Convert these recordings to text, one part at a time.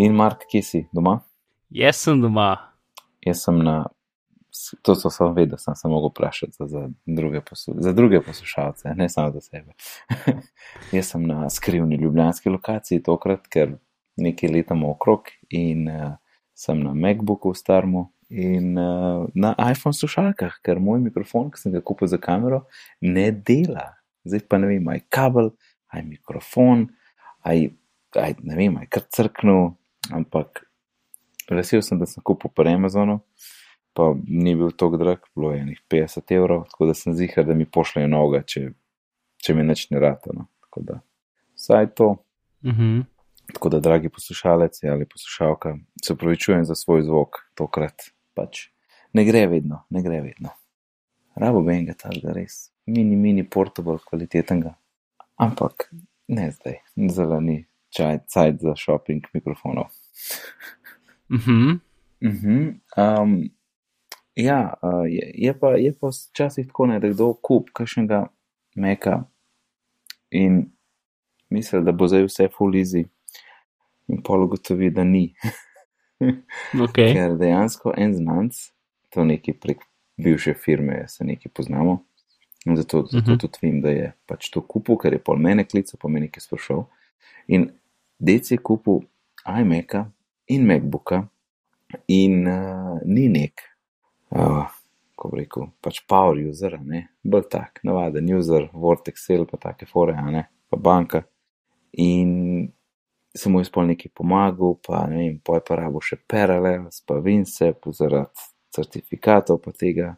In Mark, kje si doma? Jaz sem doma. Jaz sem na, to so sem vedel, sem se mogel vprašati za, za, druge poslu, za druge poslušalce, ne samo za sebe. Jaz sem na skrivni ljubljanski lokaciji tokrat, ker nekaj letamo okrog in uh, sem na MacBooku starmu in uh, na iPhone slušalkah, ker moj mikrofon, ki sem ga kupil za kamero, ne dela. Zdaj pa ne vem, aj kabel, aj mikrofon, aj, aj ne vem, aj kar crknu, ampak vesel sem, da sem kupil po Amazonu, pa ni bil tako drag, bilo je nekaj 50 evrov, tako da sem zihar, da mi pošljajo noga, če, če mi neč ne rata. No. Tako da, vsaj to. Uh -huh. Tako da, dragi poslušalec ali poslušalka, se upravičujem za svoj zvok, tokrat pač ne gre vedno, ne gre vedno. Rabo bi enega takega res, mini, mini portable kvalitetnega, ampak ne zdaj, zelo ni čaj, cajt za shopping mikrofonov. Uh -huh. Uh -huh. um, ja, uh, je, je pa je pa včasih tako, ne, da kdo kup kakšnega meka in misli, da bo zdaj vse easy, in pol ugotovi, da ni. okay. Ker dejansko en znanc, to neki prek bivše firme, se neki poznamo. In zato, zato uh -huh. tudi vem, da je pač to kupil, ker je pol mene klical, pa me nekaj sprašal. In dec je kupil iMac-a in MacBooka in uh, ni nek, uh, ko bi rekel, pač power user, ne, bolj tak, navaden user, Word, Excel, pa take fore, ne, pa banka. In sem mu izpol nekaj pomagal, pa ne vem, poj pa rabo še Parallels, pa Vince, zaradi certifikatov pa tega.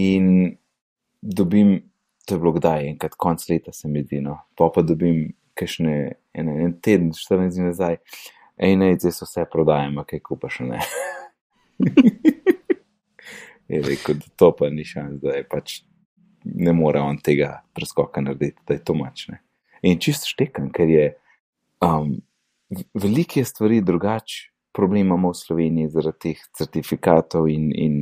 In dobim, to je bilo kdaj, enkrat konc leta se mi zdi, no, pa pa dobim kakšne, en, en teden, 14 dni nazaj, ej, ne, zdaj so vse prodajamo, kaj kupa še ne. je rekel, da to pa ni šans, da je pač ne more on tega preskoka narediti, da je to mačne. In čisto štekam, ker je um, velike stvari drugače, problem imamo v Sloveniji zaradi teh certifikatov in, in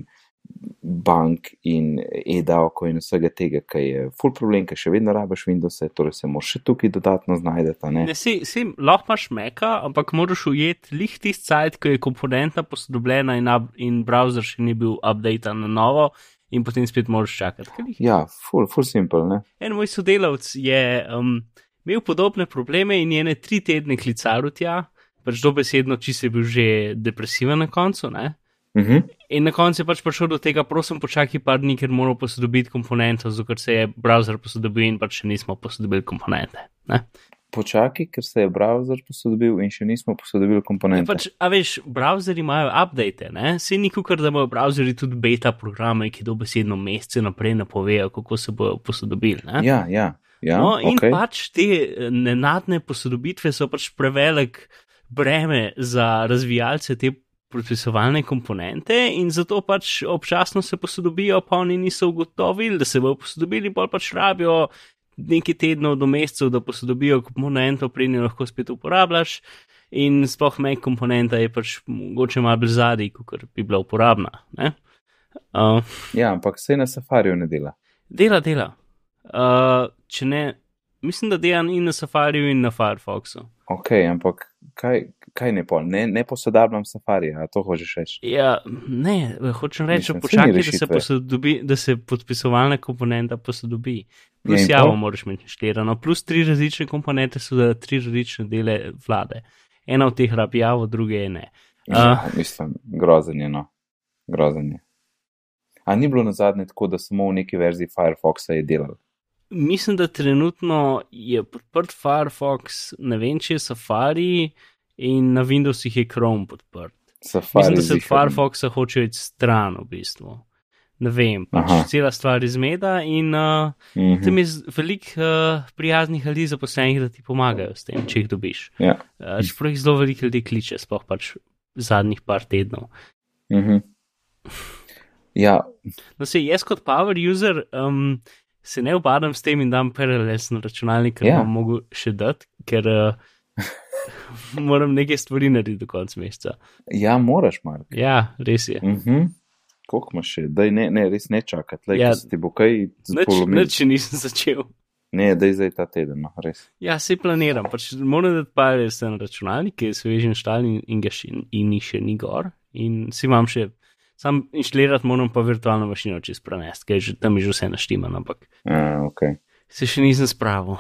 bank in e-davko in vsega tega, ki je full problem, ker še vedno rabiš Windows, torej se moraš še tukaj dodatno znajdeti. Ne, ne si, si lahko imaš meka, ampak moraš ujeti lih tisti sajt, ko je komponenta posodobljena in, in browser še ni bil update na novo. In potem spet moraš čakati. Ja, full, full simple. Ne? En moj sodelavec je um, imel podobne probleme in je ne tri tedne klical tja, pač dobesedno, če si bil že depresiven na koncu. Uh Uh -huh. In na koncu je pač prišel do tega, prosim, počakaj par dni, ker moramo posodobiti komponente, zato ker se je browser posodobil in pač še nismo posodobili komponente. Ne? Počakaj, ker se je browser posodobil in še nismo posodobili komponente. Pač, a veš, browseri imajo update, ne? Se ni kukar, da imajo browseri tudi beta programe, ki dobesedno mesece naprej napovejo, kako se bojo posodobili. Ne? Ja, ja. ja no, in okay. pač te nenadne posodobitve so pač prevelik breme za razvijalce te procesovalne komponente in zato pač občasno se posodobijo, pa oni niso ugotovili, da se bodo posodobili, pa pač rabijo nekaj tednov do mesecev, da posodobijo komponento, preden jo lahko spet uporabljaš. In sploh mej komponenta je pač mogoče malo bolj zadnji, kot bi bila uporabna. Uh, ja, ampak se na safariju ne dela. Dela, dela. Uh, če ne, mislim, da dela in na safariju, in na Firefoxu. Ok, ampak kaj, kaj ne pol, ne, ne posodabljam safarija, to hočeš reči. Ja, ne, hočem reči, počakaj, da se, posodobi, da se podpisovalna komponenta posodobi. Plus ja, javo moraš imeti štirano, plus tri različne komponente so za tri različne dele vlade. Ena od teh rabi javo, druge je ne. Uh, ja, mislim, grozenje, no, grozenje. A ni bilo na zadnje tako, da samo v neki verziji Firefoxa je delal? Mislim, da trenutno je podprt Firefox, ne vem, če je Safari in na Windowsih je Chrome podprt. Safari Mislim, da se od Firefoxa hoče iti stran v bistvu. Ne vem, pač Aha. cela stvar izmeda in uh, mm -hmm. tam je veliko uh, prijaznih ljudi zaposlenih, da ti pomagajo s tem, če jih dobiš. Ja. Uh, čeprav jih zelo veliko ljudi kliče, sploh pač zadnjih par tednov. Mm -hmm. Ja. No, se jaz kot power user um, se ne obadam s tem in dam paralels na računalnik, ker Ja. bom mogel še dati, ker uh, moram nekaj stvari narediti do konca meseca. ja, moraš, Mark. Ja, res je. Mm -hmm. Koliko imaš še? Daj, ne, ne, res ne čakati. Lej, Ja. Ti bo kaj Nič, spolomil. nič še nisem začel. Ne, da je zdaj ta teden, no, res. Ja, se planiram, pač moram da pa res na računalnik, ki je svežen štal in, in ga še in ni še ni gor. In si imam še, sam inštalirati moram pa virtualno mašino čez prenest, ker je že tam je že vse naštima, ampak A, okay. se še nisem spravil.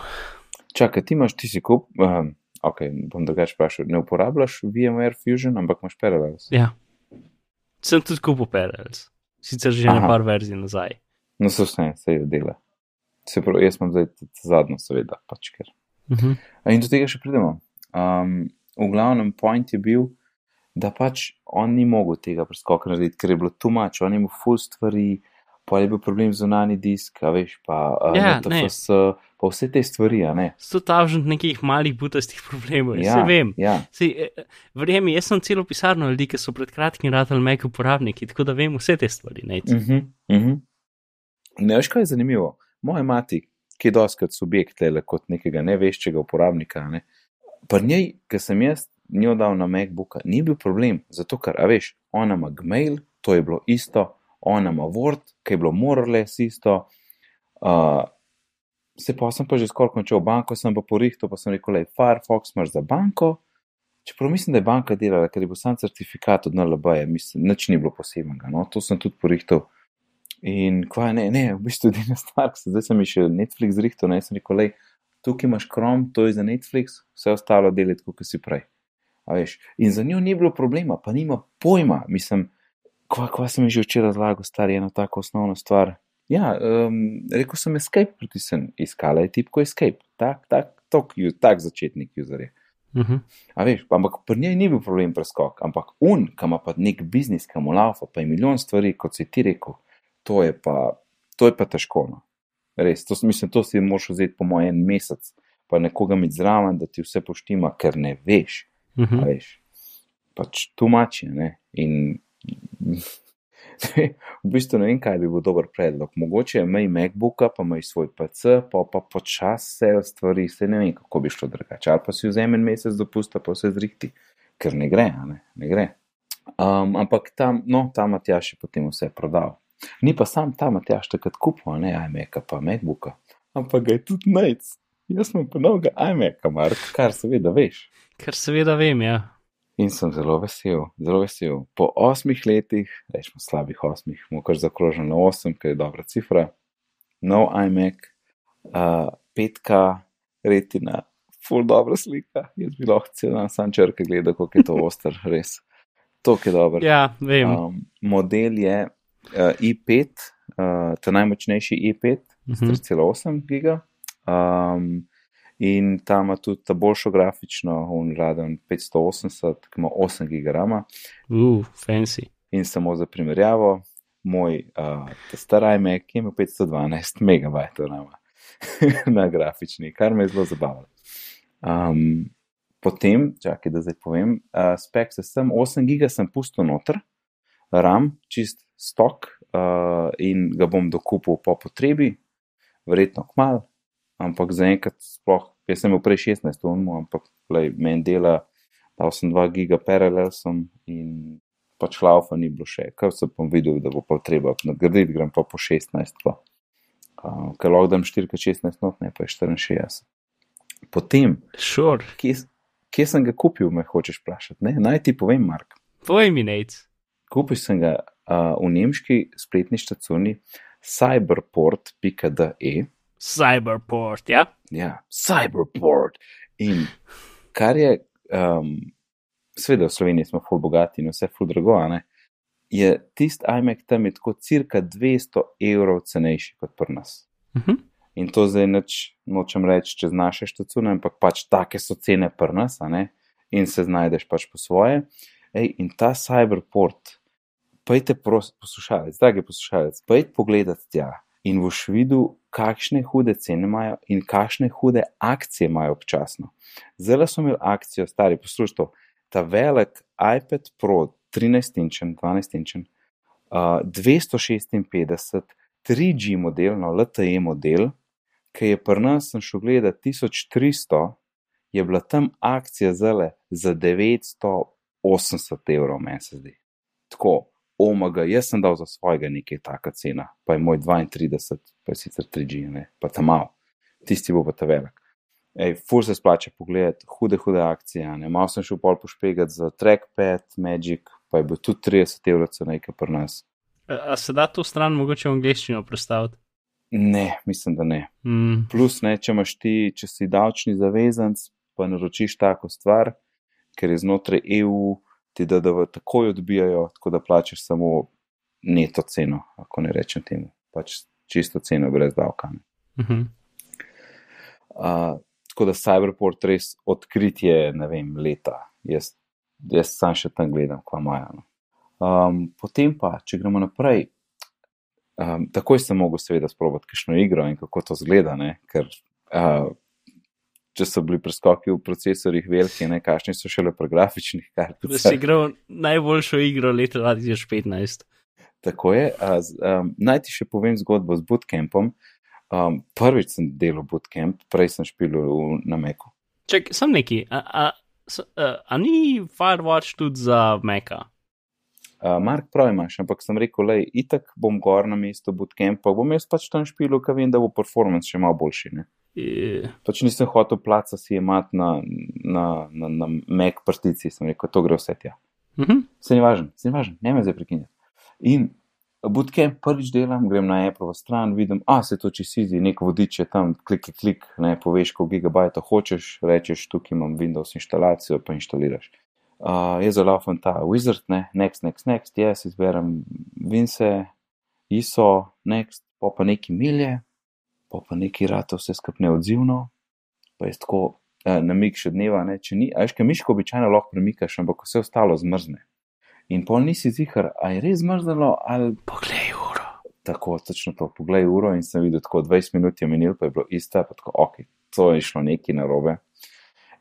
Čakaj, ti imaš, ti si kup, um, ok, bom drugače vprašal, ne uporabljaš VMware Fusion, ampak imaš Parallels. Ja. Sem tudi kupil Parallels, sicer že na Aha. par verzij nazaj. No, so vse, se je dela. Se pravi, jaz imam zdaj zadnjo, seveda, pač ker. Mhm. A In do tega še pridemo. Um, v glavnem point je bil, da pač on ni mogel tega preskoka narediti, ker je bilo tu mač, on je imel full stvari, pa je bil problem z zunani disk, a veš, pa uh, Ja, ne. NTFS, pa vse te stvari, ne. 100 tavžent nekih malih butastih problemov, ja, se vem. Ja, Sej, eh, verjemi, jaz sem celo pisarno ljudi, ki so pred kratkim radili Mac uporabniki, tako da vem vse te stvari. Uh uh -huh, uh -huh. Ne veš, kaj je zanimivo. Moja mati, ki je doskrat subjekt le kot nekega neveščega uporabnika, ne. pa njej, ki sem jaz njo dal na MacBooka, ni bil problem, zato ker, a veš, ona ima Gmail, to je bilo isto, ona ima Word, ki je bilo morales isto. Uh, se pa sem pa že skoraj končal banko, sem pa porihtel, pa sem rekel, le Firefox imaš za banko. Čeprav mislim, da je banka delala, ker je bil sam certifikat od NLB-ja, mislim, nič ni bilo posebnega. No? To sem tudi porihtel. In kva, ne, ne, v bistvu edina stvar, ki se zdaj sem še Netflix zrihtel, ne, sem rekel, le, tukaj imaš Chrome, to je za Netflix, vse ostalo deli tako, kot si prej. A veš, in za njo ni bilo problema, pa nima pojma, mislim, kva, kva sem že včeraj razlagal, star je ena tako osnovna stvar. Ja, um, rekel sem escape, pritisnem, iskala je tipko escape, tak, tak, tok, ju- tak začetnik user je. -huh. A veš, pa, ampak pri njej ni bil problem preskok, ampak un, ima pa nek biznis, ki mu laufa, pa je milijon stvari, kot si ti rekel, to je pa, to je pa težko. No. Res, to, mislim, to si moraš vzeti po mojem en mesec, pa nekoga imeti zraven, da ti vse poštima, ker ne veš. Uh A -huh. veš, pač tumači. Ne? In v bistvu ne vem, kaj bi bil dober predlog. Mogoče imej MacBooka, pa imej svoj PC, pa pa počasi vse stvari, se ne vem, kako bi šlo drugače. Ali pa si vzemi en mesec dopusta, pa vse zrihti, ker ne gre, a ne, ne gre. Um, ampak tam, no, ta Matjaš je potem vse prodal. Ni pa sam ta Matjaš takrat kupil, a ne iMac, pa MacBooka, ampak ga je tudi najc. Jaz sem pa novega Mark, kar seveda veš. Kar seveda vem, ja. In sem zelo vesel, zelo vesel. Po osmih letih, rečemo slabih osmih, mu kar zakrožen na osem, ker je dobra cifra, nov iMac, uh, 5K, retina, full dobra slika. Jaz bi lahko cel dan sam črke gledal, kako je to oster, res. To je dobro. Ja, vem. Um, model je uh, i5, uh, ta najmočnejši i5, Mhm. 3,8 giga. Um, in tam ima tudi ta boljšo grafično, un Radeon 580, ki ima 8 giga rama. Uh, fancy. In samo za primerjavo, moj uh, ta star iMac je imel 512 megabajtov na grafični, kar me je zelo zabavalo. Um, potem, čakaj, da zdaj povem, uh, spek se sem 8 giga sem pustil noter, RAM, čist stok uh, in ga bom dokupil po potrebi, verjetno kmal, ampak zaenkrat sploh, jaz sem imel prej 16 unmo, ampak lej, meni dela, dal sem 2 giga paralelsom in pač laufa ni bilo še, kar sem pa videl, da bo pa treba nadgraditi, grem pa po 16, pa. Uh, ker lahko dam 4x16 not, ne pa je 64. Potem, Sure. kje, kje sem ga kupil, me hočeš vprašati, ne? Naj ti povem, Mark. Povej mi, Nate. Kupil sem ga uh, v nemški spletni štacuni cyberport.de. Cyberport, ja? Ja, cyberport. In kar je, um, seveda v Sloveniji smo ful bogati in vse ful drago, ne, je tisti iMac tam je tako cirka 200 evrov cenejši kot pri nas. Uh -huh. In to zdaj neč, nočem reči čez naše štacune, ampak pač take so cene pri nas, in se znajdeš pač po svoje. Ej, in ta cyberport, pojdi poslušalec, dragi poslušalec, pojdi pogledat tja in boš videl, kakšne hude cene imajo in kakšne hude akcije imajo občasno. Zelo so imeli akcijo, stari poslušaj, ta velik iPad Pro 13-inčen, 12-inčen, uh, 256, 3G model, no LTE model, ki je pri nas, sem šel gledati 1300, je bila tam akcija zele za 980 evrov, meni se zdi. Tako, omega, jaz sem dal za svojega nekaj taka cena, pa je moj 32, pa je sicer 3G, ne, pa tam malo. tisti bo pa ta velik. Ej, fur se splača pogledati, hude, hude akcije. Ne? Mal sem šel pol pošpegati za trackpad, Magic, pa je bil tudi 30 evrov, nekaj pri nas. A, a se da to stran mogoče v angliščino predstaviti? Ne, mislim, da ne. Mm. Plus, ne, če imaš ti, če si davčni zavezanc, pa naročiš tako stvar, ker je znotraj EU, ti da takoj odbijajo, tako da plačeš samo neto ceno, ako ne rečem temu, pač čisto ceno brez davka. Mm -hmm. uh, tako da Cyberport res odkritje, ne vem, leta. Jaz, jaz sam še tam gledam, kva maja. No. Um, potem pa, če gremo naprej, um, takoj sem mogel seveda sprobati kakšno igro in kako to zgleda, ne? ker uh, če so bili preskoki v procesorjih veliki, ne kakšni so šele pri grafičnih karticah. Da si igral najboljšo igro leta 2015. Tako je. Um, naj ti še povem zgodbo z bootcampom. Um, prvič sem delal bootcamp, prej sem špil na Meku. Ček, sem neki. A, a, a, a ni Firewatch tudi za Meka? Uh, Mark pravi, imaš, ampak sem rekel, le, itak bom gor na mestu bootcampa, bom jaz pač tam špil, ker vem, da bo performance še malo boljši. Ne? Je. Pač nisem hotel placa si imati na, na, na, na Mac partici, sem rekel, to gre vse tja. Mhm. Se ni važen, se ni važen, ne me zdaj prekinjati. In bootcamp prvič delam, grem na Apple stran, vidim, a se to čisto izi, nek vodič je tam, klik, klik, klik, ne poveš, koliko gigabajta hočeš, rečeš, tukaj imam Windows instalacijo, pa instaliraš. Uh, je zelo lafen ta wizard, ne, next, next, next, jaz izberem Vince, ISO, next, pa pa neki milje, pa pa neki rata vse skup neodzivno, pa je tako uh, namik še dneva, ne, če ni, a veš, kaj miško običajno lahko premikaš, ampak vse ostalo zmrzne. In pol nisi zihar, a je res zmrznilo, ali Poglej uro. tako, točno to, poglej uro in sem videl, tako 20 minut je minil, pa je bilo ista, pa tako, ok, to je šlo neki narobe.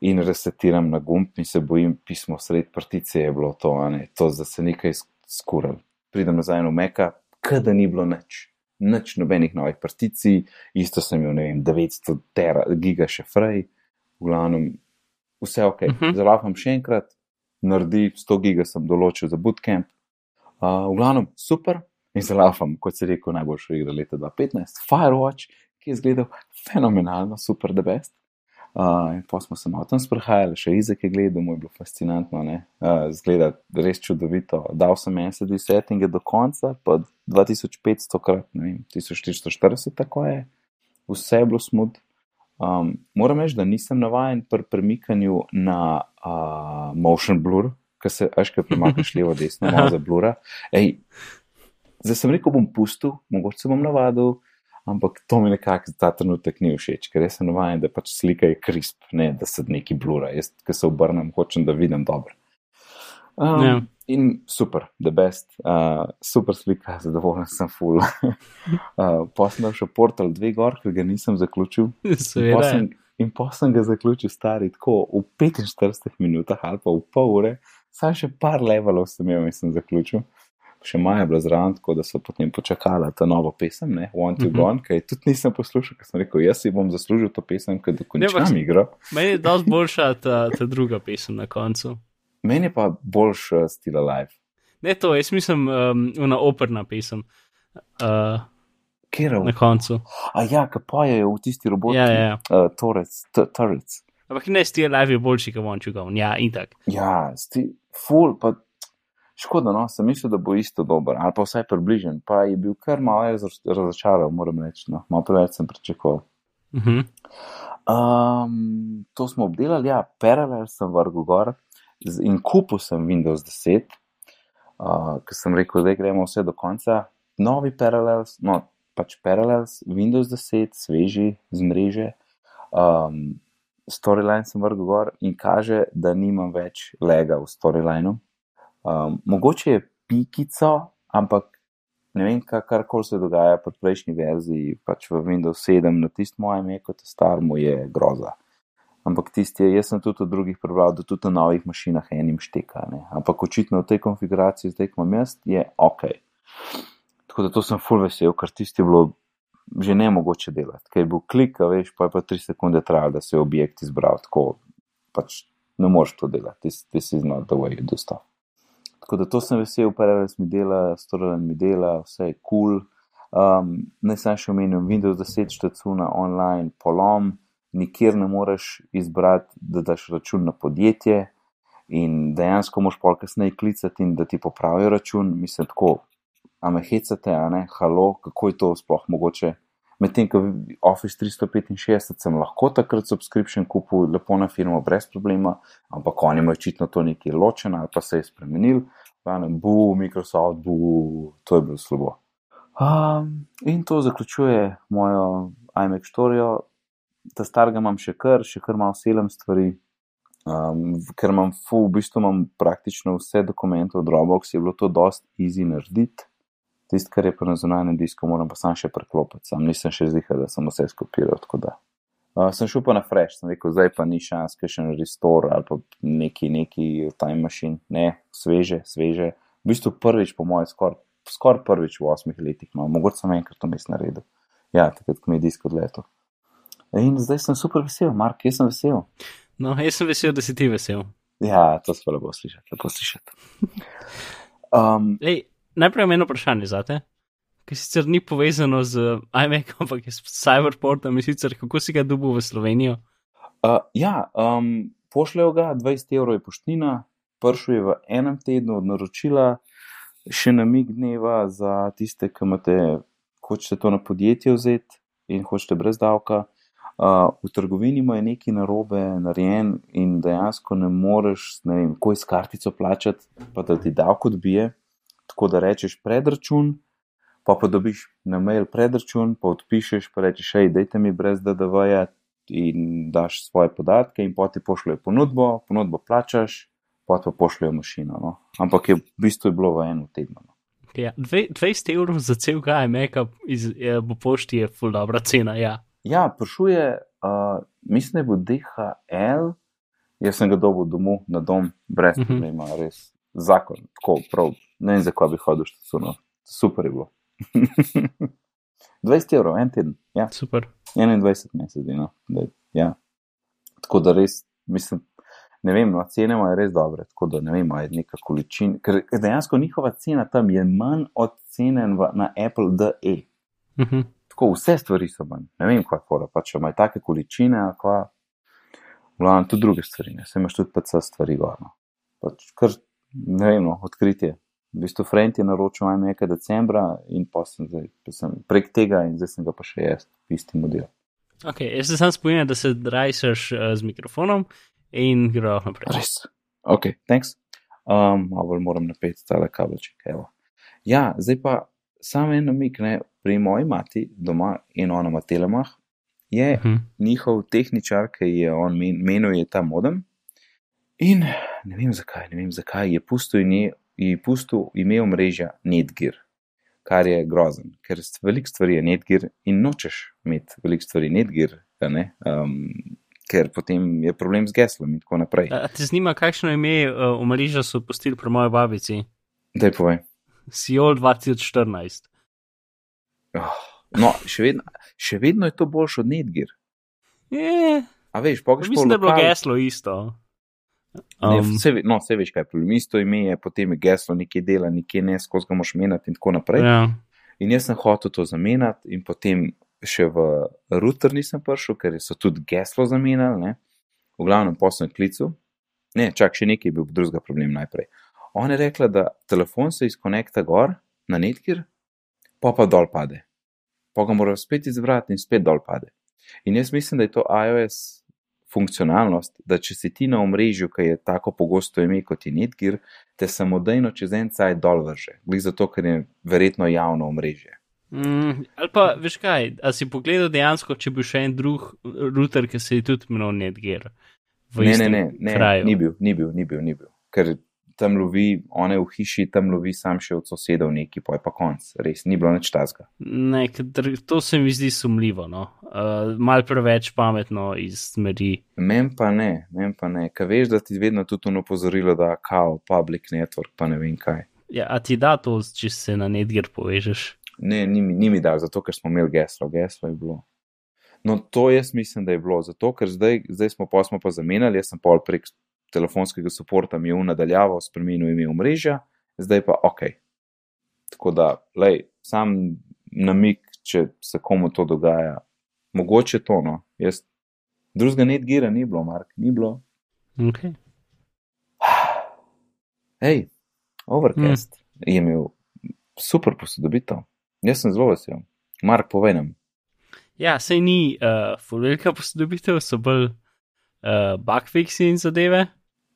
In resetiram na gumb in se bojim, pismo sred partice je bilo to, a ne, to, da se nekaj skural. Pridem nazaj v Meka, kada ni bilo nič. Nič nobenih novih particij, isto sem imel, ne vem, 900 tera, giga še frej, v glavnem, vse ok. Mhm. Zalapam še enkrat, naredi 100 giga sem določil za bootcamp. Uh, v glavnem, super. In zalapam, kot si rekel, najboljšo igro leta 2015, Firewatch, ki je izgledal fenomenalno, super, the best. Uh, in pa smo se malo tam sprehajali, še Izek je gledal, mu je bilo fascinantno, uh, zgleda res čudovito. Dal sem SD settinge do konca, pa 2500 krat, ne vem, 1440, tako je, vse je bilo smud. Um, moram reči, da nisem navaden pri premikanju na uh, motion blur, ker se, až kaj premakneš levo, desno, malo za blura. Ej, zdaj sem rekel, bom pustil, mogoče se bom navadil, ampak to mi nekako ta trenutek ni všeč, ker jaz sem navaden, da pač slika je krisp, ne da se neki blura. Jaz, ki se obrnem, hočem, da vidim dobro. Um, Ja. In super, the best, uh, super slika, zadovoljen sem full. uh, Poslal še portal dve gor, ker ga nisem zaključil. Seveda. sem- In pa sem ga zaključil stari tako v 45 minutah ali pa v pol ure, saj še par levelov sem imel in sem zaključil. Še Maja je bila zraven, tako da so potem počakala ta novo pesem, ne, Want to Mhm. Gone, ki je tudi nisem poslušal, ker sem rekel, jaz si bom zaslužil to pesem, ker dokončam igro. Meni je dosti boljša ta, ta druga pesem na koncu. Meni je pa boljš uh, stil alive. Ne to, jaz mislim, um, una operna pesem. Uh, Kjer na koncu. A ja, ki pojejo v tisti roboti. Ja, ja, ja. Uh, torec. Ampak ne, Steel Life je boljši, kot Want You Gone. Ja, in tako. Ja, sti, ful, pa škoda, no, sem mislil, da bo isto dober, ali pa vsaj približen, pa je bil kar malo raz- razočaral, moram reči, no, malo preveč sem pričakoval. Uh -huh. Um, to smo obdelali, ja, Parallel sem vrgel gor in kupil sem Windows 10, uh, ker sem rekel, da gremo vse do konca. Novi Parallels, no, pač Parallels, Windows 10, sveži z mreže. Um, storyline sem vrgel gor in kaže, da nimam več lega v storylineu. Um, mogoče je pikico, ampak ne vem, ka- karkoli se dogaja pri prejšnji verziji, pač v Windows 7, na tistem mojem je kot star, mu je groza. Ampak tisti, je- jaz sem tudi od drugih prebral, da tudi na novih mašinah enim šteka. Ne? Ampak očitno v tej konfiguraciji, zdaj ko imam jaz, je ok. Tako da to sem full vesel, ker tisti je bilo že ne mogoče delati, ker je bil klik, a veš, pa je pa tri sekunde trajalo, da se je objekt izbral. Tako pač ne moreš to delati, is not the way you do stuff. Tako da to sem vesel, Parallels mi dela, Storyline mi dela, vse je kul. Cool. Um, naj sem še omenil Windows 10 štacuna online polom, nikjer ne moreš izbrati, da daš račun na podjetje in dejansko moš pol kasneje klicati in da ti popravijo račun, mislim tako, a me hecate, a ne, halo, kako je to sploh mogoče. Medtem ko Office 365 sem lahko takrat subscription kupil lepo na firmo brez problema, ampak oni imajo očitno to nekaj ločeno ali pa se je spremenil, bu, Microsoft, bu, to je bilo slabo. Um, in to zaključuje mojo iMac storijo, ta starega imam še kar, še kar malo selem stvari, um, ker imam, fu, v bistvu imam praktično vse dokumente v Dropbox, je bilo to dost easy narediti. Tisto, kar je pa na zunanjem disku, moram pa sam še preklopiti, sam nisem še zihal, da sem vse skopiral. Uh, sem šel pa na fresh, sem rekel, zdaj pa ni šans, ker še en restore ali pa neki, neki time machine, ne, sveže, sveže. V bistvu prvič, po mojem, skoraj skor prvič v osmih letih, no, mogoče sem enkrat to mes naredil. Ja, takrat, ko mi je disk odletel. In zdaj sem super vesel, Mark, jaz sem vesel. No, jaz sem vesel, da si ti vesel. Ja, to se lepo sliši, lepo sliši. Um, najprej eno vprašanje za te, ki sicer ni povezano z iMac, ampak je s Cyberportom in sicer kako si ga dubu v Slovenijo. Uh, ja, um, pošljajo ga, 20 evrov je poštnina, pršil je v enem tednu od naročila, še na mig dneva za tiste, ki imate, hočete to na podjetje vzeti in hočete brez davka. Uh, v trgovini ima nekaj narobe narejen in dejansko ne moreš, ne vem, ko iz kartico plačati, pa da ti davko odbije. Tako da rečeš predračun, pa pa dobiš na mail predračun, pa odpišeš, pa rečeš, hej, dajte mi brez DDV-ja in daš svoje podatke in poti pošljajo ponudbo, ponudbo plačaš, pa pa pošljajo mašino. No. Ampak je v bistvu je bilo v enem tednu. No. Ja, 20 evrov za cel make-up iz bo pošti je full dobra cena, ja. Ja, prišuje, uh, mislim, da bo DHL, jaz sem ga dobil domov na dom, brez mhm. problema, uh -huh. res zakon, tako prav, ne vem, zakaj bi hodil še suno, super je bilo. 20 evrov, en teden, ja. Super. 21 mesecev, no. ja. Tako da res, mislim, ne vem, no, cene imajo res dobre, tako da ne vem, je neka količina, ker dejansko njihova cena tam je manj od cene na Apple DE. Uh mhm. -huh tako vse stvari so manj. Ne vem, kaj fora, pa če imaš take količine, pa glavno tudi druge stvari, ne se imaš tudi PC stvari gorno. Pač kar, ne vem, no, odkritje. V bistvu Frent je naročil nekaj decembra in sem zdaj sem prek tega in zdaj sem ga pa še jaz, isti model. Ok, jaz se sam spomnim, da se drajsaš uh, z mikrofonom in gre naprej. Res. Ok, thanks. Um, malo moram napeti tale kabelček, evo. Ja, zdaj pa samo en namik, ne, pri moji mati doma in ona ima telemah, je uh mhm. -huh. njihov tehničar, ki je on men, menil, je ta modem. In ne vem zakaj, ne vem zakaj je pustil, in je pustil ime omrežja Netgear, kar je grozen, ker veliko stvari je Netgear in nočeš imeti veliko stvari Netgear, um, ker potem je problem z geslom in tako naprej. A te zanima, kakšno ime uh, omrežja so pustili pri moji babici? Daj povej. Seoul 2014. Oh, no, še vedno, še vedno je to boljše od Nedgir. Je. A veš, pogaj še. Mislim, da je bilo geslo isto. Um, ne, vse, no, vse veš, kaj je problem. Isto ime je, potem je geslo nekje dela, nekje ne, skozi ga moš menjati in tako naprej. Ja. In jaz sem hotel to zamenjati, in potem še v router nisem prišel, ker so tudi geslo zamenjali. V glavnem posem klicu. Ne, čak še nekaj je bil drugega problema najprej. On je rekla, da telefon se izkonekta gor na netkir, pa pa dol pade. Pa ga mora spet izbrati in spet dol pade. In jaz mislim, da je to iOS funkcionalnost, da če si ti na omrežju, ki je tako pogosto ime kot je netkir, te samodejno čez en caj dol vrže. Glede zato, ker je verjetno javno omrežje. Mm, ali pa veš kaj, a si pogledal dejansko, če bi še en drug router, ki se je tudi imenoval Netgear. Ne, ne, ne, ne, ni bil, ni bil, ni bil, ni bil. Ker tam lovi, one v hiši, tam lovi sam še od sosedov neki, pa je pa konc, res ni bilo nič tazga. Ne, to se mi zdi sumljivo, no. Uh, mal preveč pametno iz smeri. Men pa ne, men pa ne, kaj veš, da ti vedno tudi ono pozorilo, da kao, public network, pa ne vem kaj. Ja, a ti da to, če se na netger povežeš? Ne, ni, ni mi dal, zato ker smo imeli geslo, geslo je bilo. No, to jaz mislim, da je bilo, zato ker zdaj, zdaj smo pa smo pa zamenjali, jaz sem pol prek telefonskega suporta mi je v nadaljavo spremenil ime omrežja, zdaj pa ok. Tako da, lej, sam namik, če se komu to dogaja. Mogoče to, no. Jaz, drugega netgira ni bilo, Mark, ni bilo. Okay. Hej, Overcast mm. je imel super posodobitev. Jaz sem zelo vesel. Mark, povej nam. Ja, sej ni uh, velika posodobitev, so bolj uh, bugfixi in zadeve.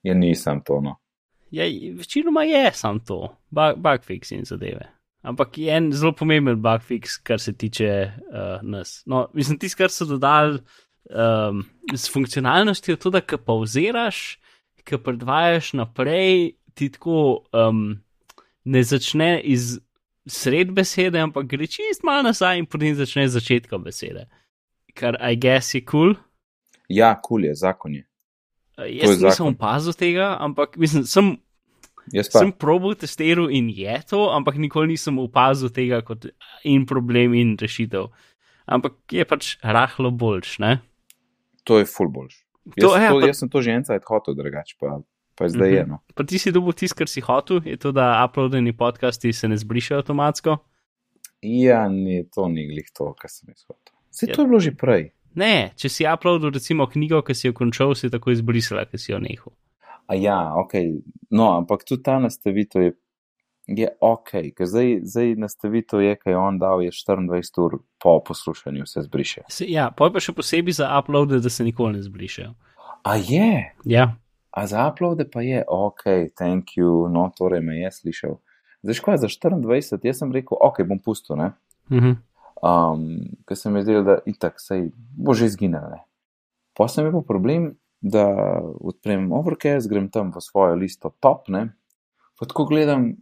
Ja, nisem to. No. Ja, večinoma je samo to, bugfixi in zadeve. Ampak je en zelo pomemben bugfix, kar se tiče uh, nas. No, mislim, tisto, kar so dodali um, s funkcionalnostjo, to, da ka pauziraš, ka predvajaš naprej, ti tako um, ne začne iz sred besede, ampak gre čist malo nazaj in potem začne z začetka besede. Kar, I guess, je kul. Cool. Ja, kul cool je, zakon je. Uh, jaz nisem opazil tega, ampak mislim, sem. Sem probil testiral in je to, ampak nikoli nisem opazil tega kot in problem in rešitev. Ampak je pač rahlo boljš, ne? To je full boljš. Jaz, to, ja, to, pa... jaz sem to že enkrat hotel, drugače pa pa je zdaj eno. Pa ti si dobil tisto, kar si hotel, je to, da uploadeni podcasti se ne zbrišajo avtomatsko? Ja, ni, to ni glih to, kar sem jaz hotel. Se ja. to je bilo že prej. Ne, če si uploadil recimo knjigo, ki si jo končal, si tako izbrisala, ki si jo nehal. A ja, ok. No, ampak tudi ta nastavitev je, je ok, ker zdaj, zdaj nastavitev je, kaj on dal, je 24 ur po poslušanju se zbriše. Se, ja, pa pa še posebej za uploade, da se nikoli ne zbrišejo. A je? Ja. A za uploade pa je, ok, thank you, no, torej me je slišal. Zdaj, škoda za 24, jaz sem rekel, ok, bom pustil, ne. -hmm. Um, ker se mi je zdelo, da itak sej bo že izginil, ne. Pa sem imel problem, da odprem Overcast, grem tam v svojo listo top, ne. Pa tako gledam,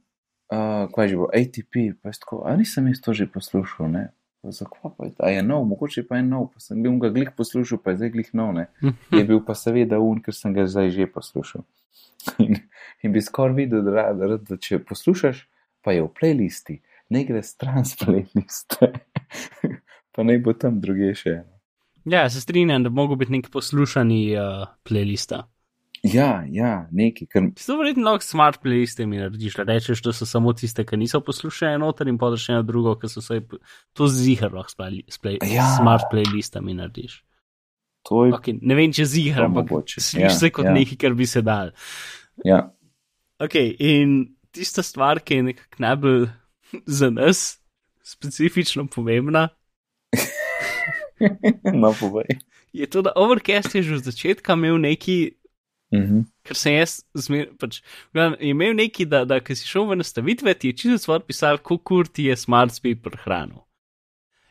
uh, kaj že bo, ATP, pa je tako, a nisem jaz to že poslušal, ne zakaj pa je ta je nov, mogoče pa je nov, pa sem bil ga glih poslušal, pa je zdaj glih nov, ne. Je bil pa seveda un, ker sem ga zdaj že poslušal. In, in bi skoraj videl, da, da, da če poslušaš, pa je v playlisti, ne gre stran z playliste, pa naj bo tam druge še. Ja, se strinjam, da mogo biti nek poslušani uh, playlista. Ja, ja, neki. Kar... To verjetno lahko smart playliste mi narediš, da rečeš, da so samo tiste, ki niso poslušali noter in podaš eno drugo, ki so se to zihar lahko s play... ja. smart playlistami narediš. Je... Okay, ne vem, če zihar, ampak slišiš ja, se kot ja. nekaj, kar bi se dal. Ja. Ok, in tista stvar, ki je nekako najbolj za nas specifično pomembna. no, povej. Je to, da Overcast je že od začetka imel neki Mm -hmm. Ker sem jaz zmer, pač, gledam, imel neki, da, da ki si šel v nastavitve, ti je čisto stvar pisal, kako ti je smart speed prehranil.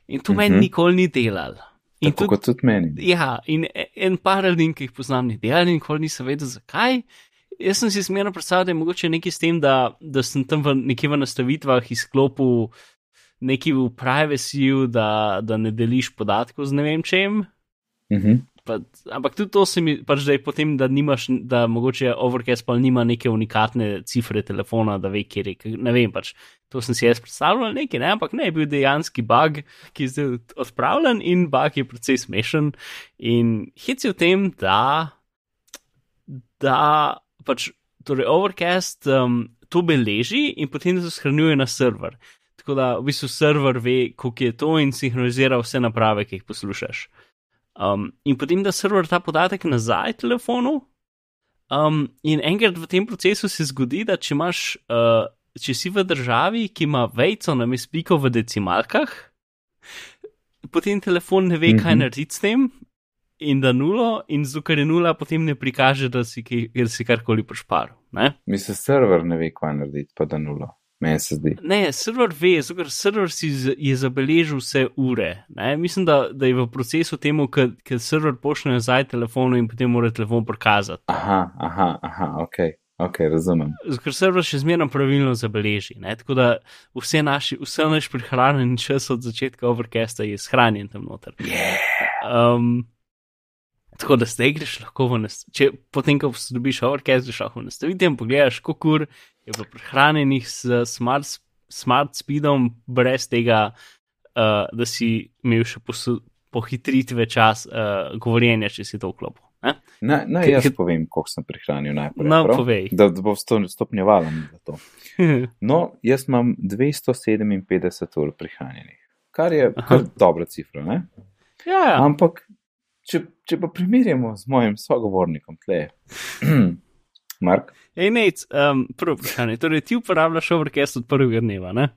In to mm -hmm. meni nikoli ni delal. In Tako tudi, kot tudi meni. Ja, in en par ljudi, ki jih poznam, ni delal, in nikoli nisem vedel, zakaj. Jaz sem si smerno predstavljal, da je mogoče nekaj s tem, da, da sem tam v nekih v nastavitvah izklopil nekaj v privacy, da, da ne deliš podatkov z ne vem čem. Mm -hmm. Pa, ampak tudi to se mi pač, da je potem, da nimaš, da mogoče Overcast pa nima neke unikatne cifre telefona, da ve, kje je. Ne vem, pač to sem si jaz predstavljal nekaj, ne? ampak ne, je bil dejanski bug, ki je zdaj odpravljen in bug je precej smešen. In hit je v tem, da, da pač torej Overcast um, to beleži in potem se shranjuje na server. Tako da v bistvu server ve, koliko je to in sinhronizira vse naprave, ki jih poslušaš. Um, in potem da server ta podatek nazaj telefonu. Um, in enkrat v tem procesu se zgodi, da če, imaš, uh, če si v državi, ki ima vejco na mispiko v decimalkah, potem telefon ne ve, kaj mm -hmm. narediti s tem, in da nulo, in zukaj je nula, potem ne prikaže, da si, si karkoli pošparil. Mislim, server ne ve, kaj narediti, pa da nulo meni se zdi. Ne, server ve, ker server si je zabeležil vse ure. Ne? Mislim, da, da je v procesu temu, ker server pošlje nazaj telefonu in potem mora telefon prikazati. Aha, aha, aha, ok. Ok, razumem. Ker server še zmerno pravilno zabeleži. Ne? Tako da vse naši, vse naš prihranjen čas od začetka overcasta je shranjen tam noter. Yeah. Um, tako da zdaj greš lahko v nas. Potem, ko dobiš overcast, greš lahko v nastavitev in pogledaš, kako ur je bilo prehranjenih s smart, smart speedom, brez tega, uh, da si imel še pohitritve čas uh, govorjenja, če si to vklopil. Naj na, jaz povem, koliko sem prihranil najprej. No, povej. Da, da bo stopnjevalo za to. No, jaz imam 257 ur prihranjenih. kar je kar dobra cifra. Ne? Ja, ja. Ampak, če, če pa primerjamo z mojim sogovornikom, tle, Mark, Ej, Nec, um, prvo vprašanje. Torej, ti uporabljaš Overcast od prvega dneva, ne?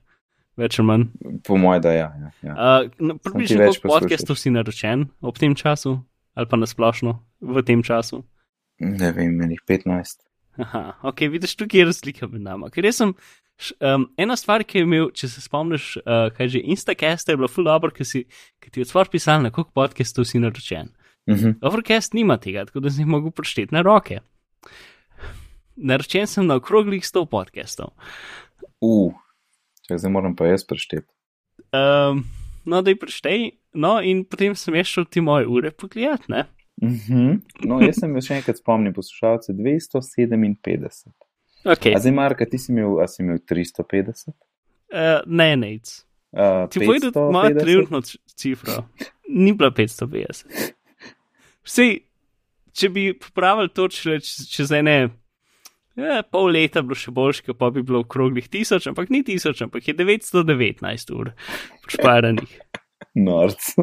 Več ali manj. po mojem, da ja. ja, ja. Uh, no, Približno več koliko podcastov si naročen ob tem času, ali pa nasplošno v tem času. Ne vem, menih 15. Aha, ok, vidiš, tukaj je razlika med nami. Ker jaz sem, um, ena stvar, ki je imel, če se spomniš, uh, kaj že Instacast je bilo full dobro, ker si, ker ti je otvor pisal, na koliko podcastov si naročen. Mhm. Overcast nima tega, tako da si jih mogel prošteti na roke. Naročen sem na okroglih 100 podcastov. Uh, če zdaj moram pa jaz prešteti. Um, no, da jih preštej, no, in potem sem jaz šel ti moje ure pogledat, ne? Mhm. No, jaz sem še enkrat spomnil poslušalce 257. Ok, A zdaj, Marka, ti si imel, a si imel 350? uh, ne, nec. Uh, Ti povedal mojo trenutno c- cifro, ni bila 550. Vsej, če bi popravili to čez, čez ene ja, pol leta, bilo še boljše, pa bi bilo okroglih tisoč, ampak ni tisoč, ampak je 919 ur šparanih. Norc.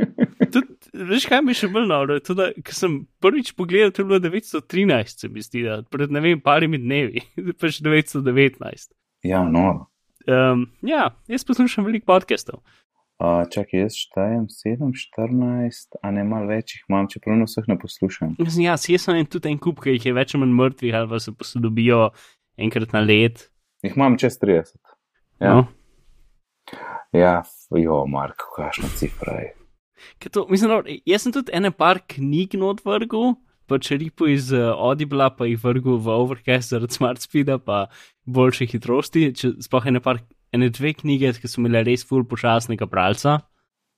Tudi, veš, kaj mi še bolj noro? Tudi, ker sem prvič pogledal, to je bilo 913, se mi zdi, da pred ne vem, parimi dnevi, pa še 919. Ja, no. Um, ja, jaz poslušam veliko podcastov. Uh, čakaj, jaz štejem 7, 14, a ne malo več jih imam, čeprav na vseh ne poslušam. Mislim, ja, jaz sem en tudi en kup, ki jih je več ali manj mrtvih, ali pa se posodobijo enkrat na let. Jih imam čez 30. Ja, No. ja jo, Mark, kakšna cifra je. To, mislim, no, jaz sem tudi ene par knjig not vrgel, pa če ripo iz uh, Audible, pa jih vrgel v Overcast zaradi Smart Speeda, pa boljše hitrosti. Če, sploh ene, par, ene dve knjige, ki so imele res full počasnega bralca,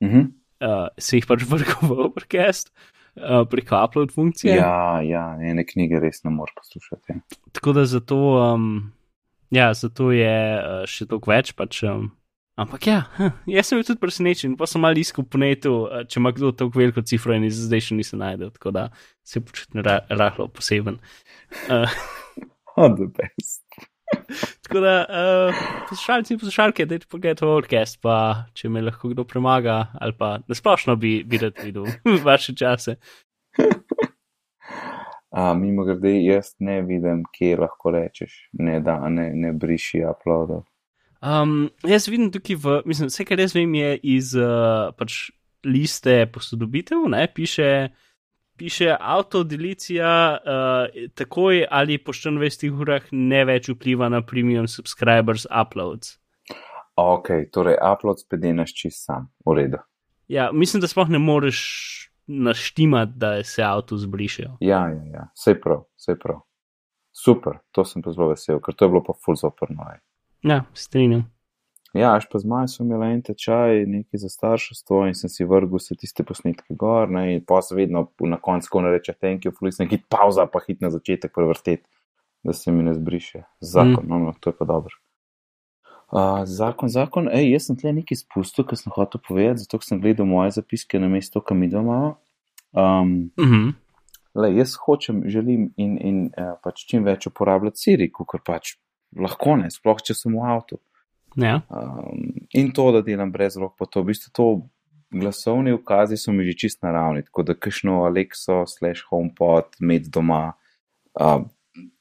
Mhm. uh, se jih pač vrgel v Overcast uh, preko upload funkcije. Ja, ja, ene knjige res ne moreš poslušati. ja. Tako da zato, um, ja, zato je uh, še toliko več. Pač, um, ampak ja, hm, jaz sem bil tudi presenečen, pa sem mal iskal po netu, uh, če ima kdo tako veliko cifro in zdaj še nisem najdel, tako da se počutim ra rahlo poseben. Uh, Oh, the best. Tako da, uh, poslušalci in poslušalke, dajte pogledati v Orkest, pa če me lahko kdo premaga, ali pa nasplošno bi, bi rad videl vaše čase. A, mimo grede, jaz ne vidim, kje lahko rečeš, ne da, ne, ne briši uploadov. Um, jaz vidim tukaj, v, mislim, vse, kar jaz vem, je iz uh, pač liste posodobitev, ne, piše, piše avtodelicija uh, takoj ali po 24 urah ne več vpliva na premium subscribers uploads. Ok, torej upload spet delaš čist sam, v redu. Ja, mislim, da sploh ne moreš naštimati, da se avto zbrišejo. Ja, ja, ja, vse prav, vse prav. Super, to sem pa zelo vesel, ker to je bilo pa full zoprno. Ja, strinjam. Ja, pa z majem sem imel en tečaj, nekaj za starševstvo in sem si vrgel vse tiste posnetke gor, ne, in pa se vedno na koncu, ko reče thank you, fulis nekaj pauza, pa hit na začetek prevrteti, da se mi ne zbriše. Zakon, mm. no, no, to je pa dobro. Uh, zakon, zakon, ej, jaz sem tle nekaj spustil, kar sem hotel povedati, zato sem gledal moje zapiske na mesto, kam mi doma. Um, Mhm. Le, jaz hočem, želim in, in uh, pač čim več uporabljati Siri, kot pač lahko ne, sploh če sem v avtu. Ja. Um, in to, da delam brez rok, pa to, v bistvu to glasovni ukazi so mi že čist naravni, tako da kakšno Alexo, slash HomePod, med doma, uh,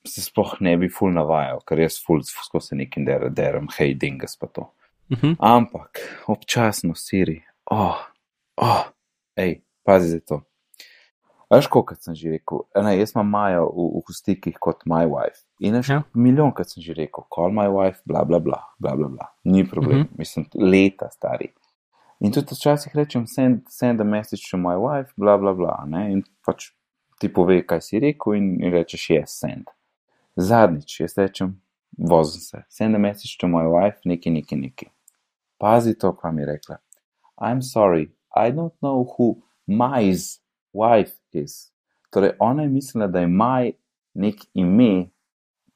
se sploh ne bi ful navajal, ker jaz ful skozi nekim der, derem, hej, dingas pa to. Mhm. Ampak občasno Siri, oh, oh, hej, pazi za to. Veš, koliko sem že rekel, ne, jaz imam Majo v, v stikih kot my wife. In veš, Ja. milijon, kot sem že rekel, call my wife, bla, bla, bla, bla, bla, bla. ni problem, uh Mhm. -huh. mislim, leta stari. In tudi včasih rečem, send, send a message to my wife, bla, bla, bla. Ne? In pač ti pove, kaj si rekel, in, in rečeš, yes, send. Zadnjič, jaz rečem, vozim se, send a message to my wife, neki, neki, neki. Pazi to, kaj mi je rekla. I'm sorry, I don't know who my's wife is. Torej, ona je mislila, da je maj nek ime,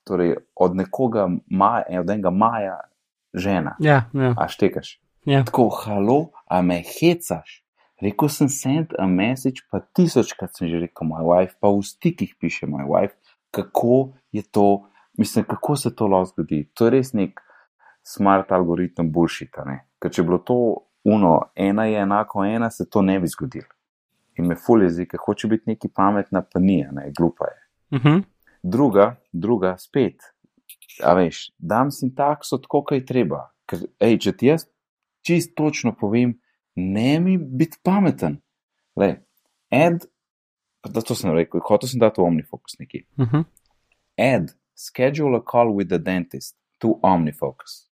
torej od nekoga, maja, od enega maja, žena. Ja, ja, A štekaš? ja. Tako, halo, a me hecaš. Rekel sem send a message, pa tisočkrat sem že rekel my wife, pa v stikih piše my wife, kako je to, mislim, kako se to lahko zgodi. To je res nek smart algoritem bullshit, ne? Ker če bi bilo to uno, ena je enako ena, se to ne bi zgodilo. In me ful jezik, hoče biti neki pametna, pa ni, ne, glupa je. Uh -huh. Druga, druga, spet, a veš, dam sintakso tako, kaj treba. Ker, ej, če ti jaz čist točno povem, ne mi biti pameten. Le, add, da to sem rekel, hotel sem dati v OmniFocus neki. Uh -huh. Add, schedule a call with the dentist to OmniFocus.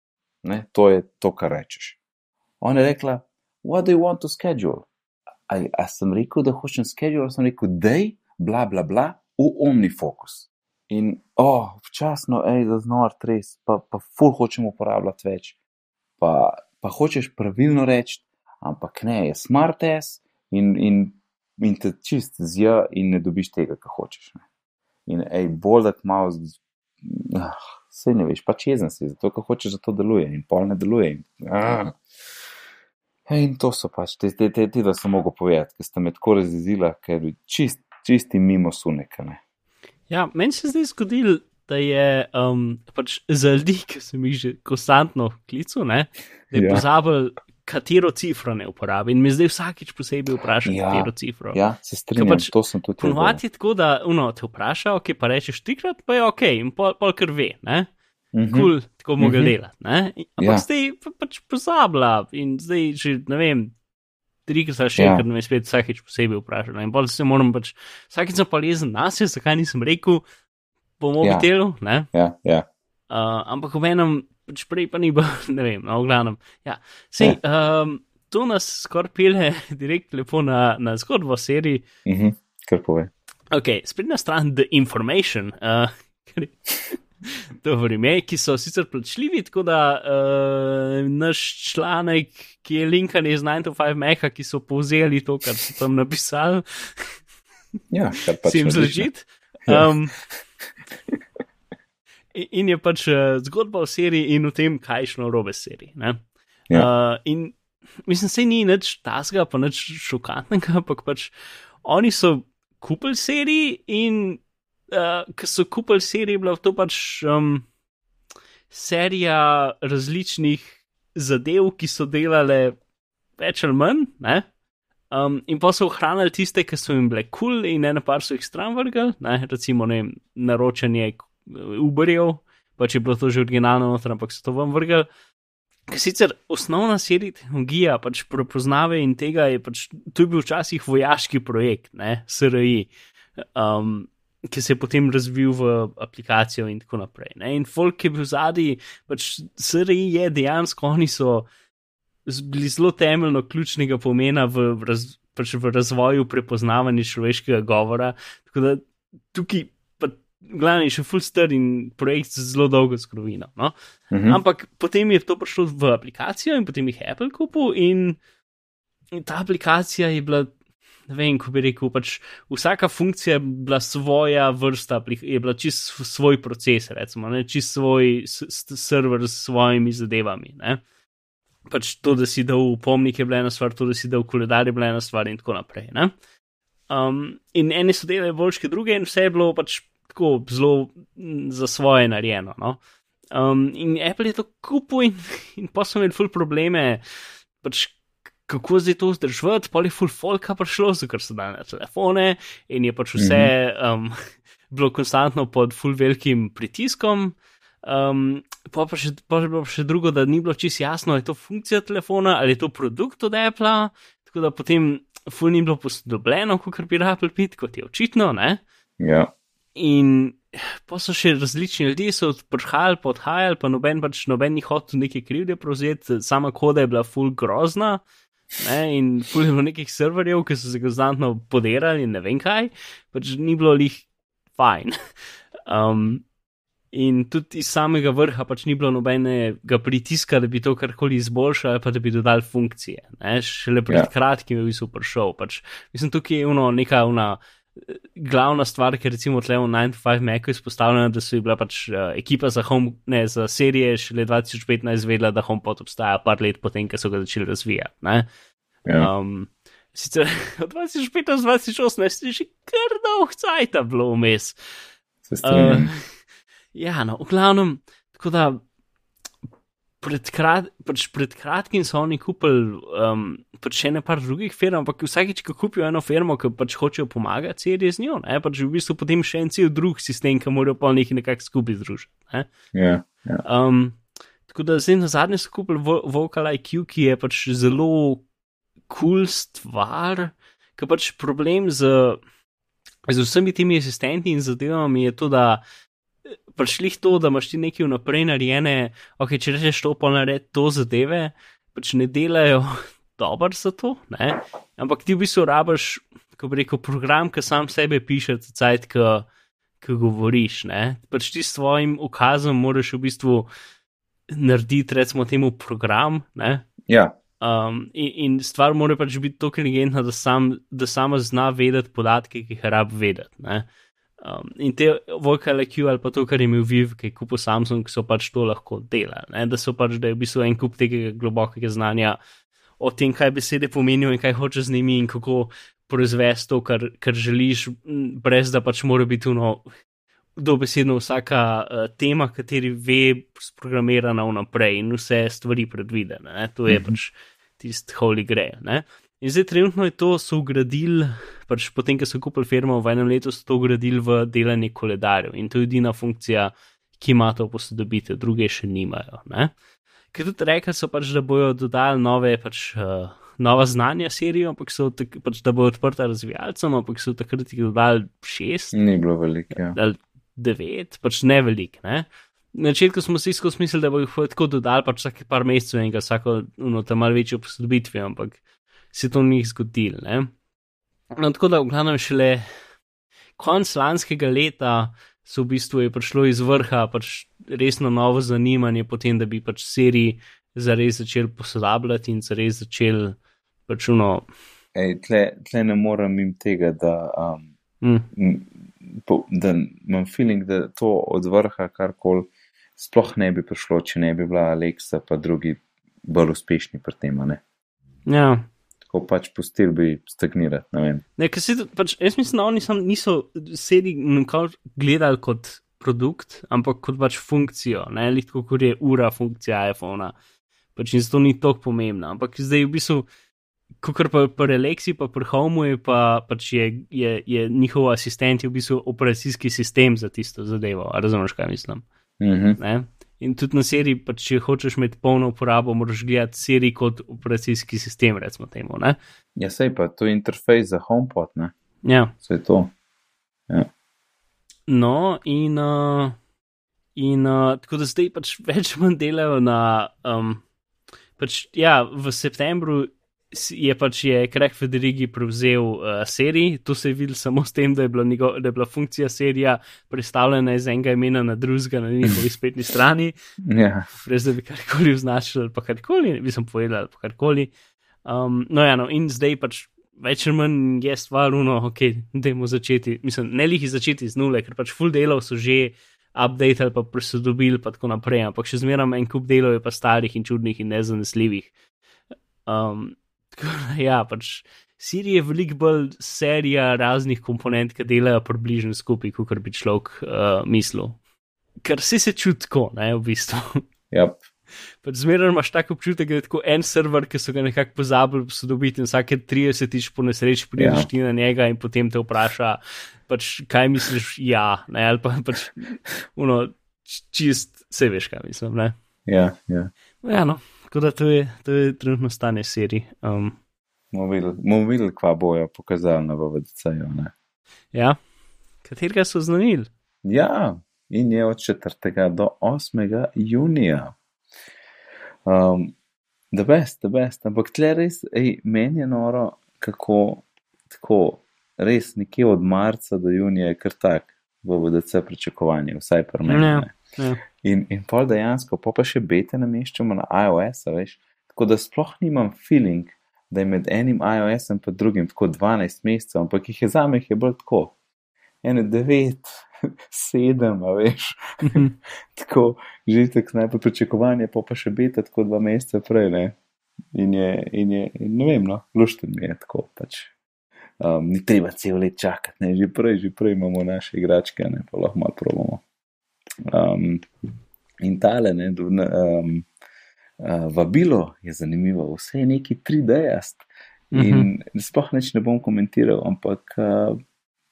Ne, to je to, kar rečeš. Ona je rekla, what do you want to schedule? A, a sem rekel, da hočem schedule, sem rekel, dej, bla, bla, bla, v OmniFocus. In, oh, včasno, ej, za znor res, pa, pa ful hočem uporabljati več. Pa, pa hočeš pravilno reči, ampak ne, je smart ass in, in, in te čist zja in ne dobiš tega, kar hočeš. Ne. In, ej, bolj da malo, ah, vse ne veš, pač jezen si, zato ker hočeš, da to deluje in pol ne deluje. In, ah. Ej, in to so pač te, te, te, te da sem mogel povedati, ker ste me tako razjezila, ker čist, čisti mimo suneka. Ne. Ja, meni se zdi zgodil, da je um, pač za ljudi, ki sem jih že konstantno klical, ne, da je Ja. ja. pozabil, katero cifro ne uporabi. In me zdaj vsakič posebej vpraša, Ja, ja. katero cifro. Ja, se strinjam, pač to sem tudi jaz Ponovadi je tako, da uno, te vpraša, ok, pa rečeš trikrat, pa je ok, in pol, pol kar ve, ne. Mhm. Kul, cool, tako mu ga Mhm. delati. ne. Ampak Ja. ja. zdaj pa, pač pozablja in zdaj že ne vem. Trikrat ali še Ja. enkrat me spet vsakeč posebej vprašala. In bolj se moram pač, vsakeč sem pa lezen nas, zakaj nisem rekel, po mobitelu, ja. ne. Ja, ja. Uh, ampak v enem, pač prej pa ni bilo, ne vem, no, v glavnem. Ja. Sej, ja. um, to nas skoraj pele direkt lepo na, na zgodbo o seriji. Mhm. Kar pove. Ok, sprednja stran The Information, uh, ki so sicer plačljivi, tako da uh, naš članek, ki je linkan iz 9 to 5 Meha, ki so povzeli to, kar so tam napisali, Ja, pač si jim zležit. Ja. Um, in- in je pač uh, zgodba o seriji in o tem, kaj je šlo robe seriji. ne. Ja. Uh, in mislim, se ni nič tasga, pa nič šokantnega, ampak pač oni so kupili seriji in uh, ker so kupili seriji, je bila to pač um, serija različnih zadev, ki so delale več ali manj. Ne? Um, in pa so ohranili tiste, ki so jim bile kul, cool in ena par so jih stran vrgli, recimo ne naročanje Uberjev, pač je bilo to že originalno, noter, ampak so to vam vrgli. Ker sicer osnovna serija tehnologija, pač prepoznave in tega je pač, to je bil včasih vojaški projekt, ne, SRI, um, ki se je potem razvil v aplikacijo in tako naprej. Ne. In folk je bil zadnji, pač SRI je dejansko, oni so bili zelo temeljno ključnega pomena v, raz, pač v razvoju prepoznavanja človeškega govora. Tako da tukaj, pa, glavni, še full star in projekt z zelo dolgo zgodovino. No? Mhm. Ampak potem je to prišlo v aplikacijo in potem jih je Apple kupil in, in ta aplikacija je bila. Ne vem, kako bi rekel, pač vsaka funkcija je bila svoja vrsta, je bila čist svoj proces, recimo, ne, čist svoj server s svojimi zadevami. Ne. Pač to, da si dal upomnik, je bila ena stvar, to, da si dal koledar, je bila ena stvar in tako naprej. Ne. Um, in eni so delali boljše kot druge, in vse je bilo pač tako zelo za svoje narejeno. No. Um, in Apple je to kupil, in, in pa so imeli ful probleme, pač kako zdaj to vzdrževati, pa je ful folka prišlo, ker so dali na telefone in je pač vse um, bilo konstantno pod ful velikim pritiskom. Um, pa, pa, še, pa je bilo še drugo, da ni bilo čisto jasno, ali je to funkcija telefona ali je to produkt od Apple. Tako da potem ful ni bilo posodobljeno, kot bi Apple pit, kot je očitno. Ne? Ja. In pa so še različni ljudje, so prihajali, pa odhajali, pa noben pač noben ni hotel neke krivde prevzeti, sama koda je bila full grozna. Ne, in ful je bilo nekih serverjev, ki so se konstantno podirali in ne vem kaj, pač ni bilo lih fajn. Um, in tudi iz samega vrha pač ni bilo nobenega pritiska, da bi to karkoli izboljšali, ali pa da bi dodali funkcije. Ne. Šele pred Ja. yeah. kratkim je v bistvu prišel. Pač, mislim, tukaj je uno neka una glavna stvar, ker recimo tle v 9-5 Macu izpostavljena, da so bila pač uh, ekipa za, home, ne, za serije šele 2015 izvedela, da HomePod obstaja par let potem, ko so ga začeli razvijati. Ne? Ja. Um, sicer od 2015-2018 je že kar dolg cajt bilo vmes. Uh, ja, no, v glavnem, tako da pred, krat, pač pred kratkim so oni kupili um, pač še nekaj drugih firm, ampak vsakeč, ko kupijo eno firmo, ki pač hočejo pomagati, serije z njo, ne, pač v bistvu potem še en cel drug sistem, ki morajo pa nekaj nekako skupaj združiti. Ne. Yeah, yeah. Um, tako da zdaj na zadnje so kupili Vocal IQ, ki je pač zelo kul cool stvar, ki pač problem z, z vsemi temi asistenti in zadevami je to, da prišli to, da imaš ti nekaj vnaprej narejene, ok, če rečeš to, pa naredi to zadeve, pač ne delajo dobro za to, ne? ampak ti v bistvu rabiš, ko bi rekel, program, ki sam sebe piše, cajt, ki govoriš, ne? pač ti s svojim ukazom moraš v bistvu narediti, recimo, temu program. Ne? Ja. Um, in, in stvar mora pač biti tako inteligentna, da, sam, da sama zna vedeti podatke, ki jih rab vedeti. Um, in te vocal IQ ali pa to, kar je imel Viv, ki je kupil Samsung, so pač to lahko delali. Da so pač, da je v bistvu en kup tega globokega znanja o tem, kaj besede pomenijo in kaj hoče z njimi in kako proizvesti to, kar, kar želiš, brez da pač mora biti uno. Dobesedno vsaka uh, tema, kateri ve, sprogramirana vnaprej in vse stvari predvidene. Ne? To je mm -hmm. pač tisti holy grail. In zdaj trenutno je to so ugradili, pač potem, ko so kupili firmo v enem letu, so to ugradili v delanje koledarjev in to je edina funkcija, ki ima to posodobitev, druge še nimajo. Ne? Ker tudi rekli so pač, da bojo dodali nove, pač, uh, nova znanja serijo, ampak so tak, pač, da bojo odprta razvijalcem, ampak so takrat jih dodali šest. Ni bilo veliko. Ja. Ali devet, pač ne velik. Ne? Na začetku smo si skozi mislili, da bo jih tako dodali, pač vsake par mesecev in ga vsako, no, tam malo večjo posodobitvijo, ampak se to ni zgodilo. No, tako da, v glavnem, šele konc lanskega leta so v bistvu prišlo iz vrha pač resno novo zanimanje, potem, da bi pač seriji zares začeli posodabljati in zares začeli pač uno. Ej, tle, tle ne morem jim tega, da, um, mm. po, da imam feeling, da to od vrha karkoli sploh ne bi prišlo, če ne bi bila Alexa pa drugi bolj uspešni pri tem. Ja tako pač pustili bi stagnirati. Ne ne, pač, jaz mislim, da oni sam niso sedi gledali kot produkt, ampak kot pač funkcijo, ne tako kot je ura funkcija iPhona. Pač in zato ni tako pomembna. Ampak zdaj v bistvu, kot pa pri Alexi, pa pri Homu je pa pač je, je, je njihov asistent v bistvu operacijski sistem za tisto zadevo. Razumeš, kaj mislim? Mm -hmm. In tudi na seriji, pa če hočeš imeti polno uporabo, moraš gledati serijo kot operacijski sistem, recimo temu. Ne? Ja, sej pa to je interfejs za HomePod, ne? Ja. Vse to. Ja. No, in, uh, in uh, tako da zdaj pač več manj delajo na. Um, pač, ja, v septembru je pač je Krek Federigi prevzel uh, serijo. To se je videlo samo s tem, da je bila, njego, da je bila funkcija serija predstavljena iz enega imena na drugega na njihovi spletni strani. Ja. Brez da bi karkoli označili ali pa karkoli, bi sem povedal ali pa karkoli. Um, no, ja, no, in zdaj pač. Več ali manj je stvar, no, ok, da jemo začeti, mislim, ne lih začeti z nule, ker pač full delov so že update ali pa presodobili, pa tako naprej, ampak še zmeraj en kup delov je pa starih in čudnih in nezanesljivih. Um, ja, pač Siri je veliko bolj serija raznih komponent, ki delajo približno skupaj, kot bi človek uh, mislil. Ker si se čuti tako, ne v bistvu. Yep. Pač zmeraj imaš tako občutek, da je tako en server, ki so ga nekako pozabili posodobiti in vsake 30 tiš po nesreči prideš ja. ti na njega in potem te vpraša, pač, kaj misliš, ja, ne, ali pa pač, uno, čist, se veš, kaj mislim, ne. Ja, ja. Ja, no. Tako da to je, to je trenutno stanje serij. Um, bomo videli, kva bojo pokazali na VDC-ju. Ja, katerega so znanili? Ja, in je od 4. do 8. junija. Um, the best, the best. Ampak tle res, ej, meni je noro, kako tako, res nekje od marca do junija je kar tak VDC pričakovanje, vsaj pri meni. Ja, ja. In, in pol dejansko, pa pa še bete nameščamo na iOS, veš. Tako da sploh nimam feeling, da je med enim iOS-om in drugim tako 12 mesecev, ampak jih je za me je bolj tako. Ene 9, 7, veš. Mhm. tako, že tako najprej pričakovanje, pa pa še bete tako dva meseca prej, ne. In je, in je, in ne vem, no, lušten mi je tako pač. Um, ni treba cel let čakati, ne, že prej, že prej imamo naše igračke, ne, pa lahko malo probamo. Um, in tale, ne, um, Uh, vabilo je zanimivo, vse je neki 3D-jast. In uh -huh. sploh neč ne bom komentiral, ampak uh,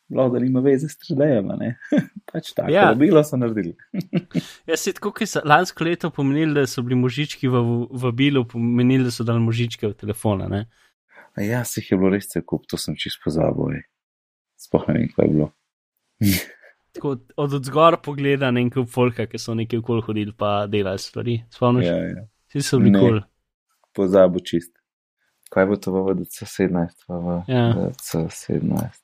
lahko da nima veze s 3D-jem. pač tako, ja. vabilo so naredili. Jaz se tako, ker so lansko leto pomenili, da so bili možički v vabilu, pomenili, da so dali možičke v telefona. Ja, se jih je bilo res cel kup, to sem čisto pozabil. Sploh ne vem, kaj je bilo. tako od odzgor pogleda na nekaj folka, ki so nekaj okoli hodili, pa delali stvari. Spomniš? Ja, ja. Vsi so bili kol. Pozabo čist. Kaj bo to v DC17? V ja. DC17.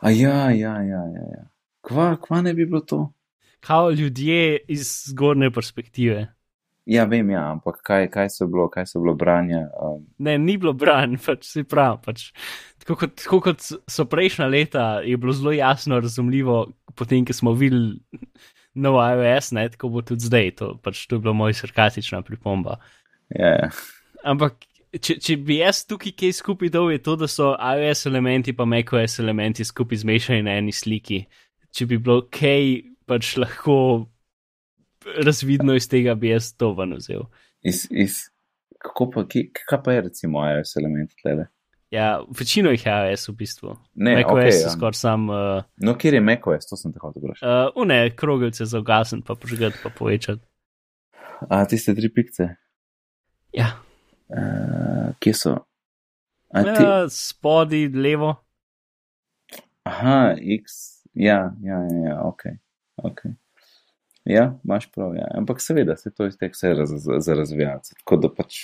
A ja, ja, ja, ja. ja. Kva, kva ne bi bilo to? Kao ljudje iz zgornje perspektive. Ja, vem, ja, ampak kaj, kaj so bilo, kaj so bilo branje? Um... Ne, ni bilo branje, pač si prav. Pač, tako, kot, tako kot so prejšnja leta, je bilo zelo jasno razumljivo, potem, ko smo videli nov iOS, ne, tako bo tudi zdaj. To, pač, to je bila moja sarkastična pripomba. Yeah. Ja. Ampak, če, če bi jaz tukaj kaj skupaj dol, je to, da so iOS elementi pa macOS elementi skupaj zmešani na eni sliki. Če bi bilo kaj, pač lahko razvidno iz tega, bi jaz to ven vzel. Iz, iz, kako pa, ki, kaj pa je recimo iOS element tlede? Ja, večino jih je iOS v bistvu. Ne, macOS okay, je ja. skoraj sam. Uh, no, kjer je macOS, to sem tako dobro rekel. Uh, une, krogelce za ugasen, pa požgati, pa povečati. A tiste tri pikce? Ja. Uh, kje so? A, ja, ti... Spodi, levo. Aha, X. Ja, ja, ja, ja ok. okay. Ja, imaš prav. Ja. Ampak seveda se to iztek vse raz, za, za razvijalce. Tako da pač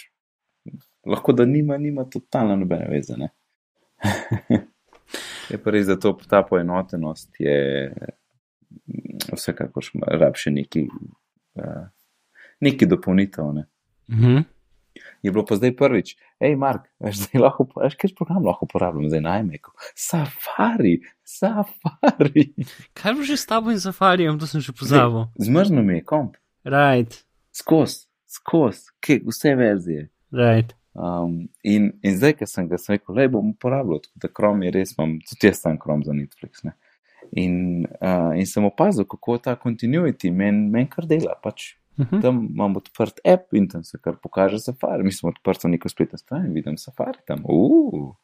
lahko da nima, nima totalno nobene veze. je pa res, da to, ta poenotenost je vsekakor rab še neki, uh, neki dopolnitev. Ne? Mm -hmm je bilo pa zdaj prvič, hej, Mark, zdaj lahko, veš, kaj program lahko uporabljam, zdaj najmeko. Safari, safari. Kaj bo že s tabo in safarijem, to sem že pozabil. Zmrzno mi je komp. Right. Skos, skos, vse verzije. Right. Um, in, in zdaj, ker sem ga rekel, le bom uporabljal, tako da Chrome je res, imam tudi jaz tam Chrome za Netflix. In, uh, in sem opazil, kako ta continuity meni men kar dela. Pač Uh mhm. -huh. Tam imam odprt app in tam se kar pokaže safari. Mi smo odprti neko spletno stran in vidim safari tam. Uh,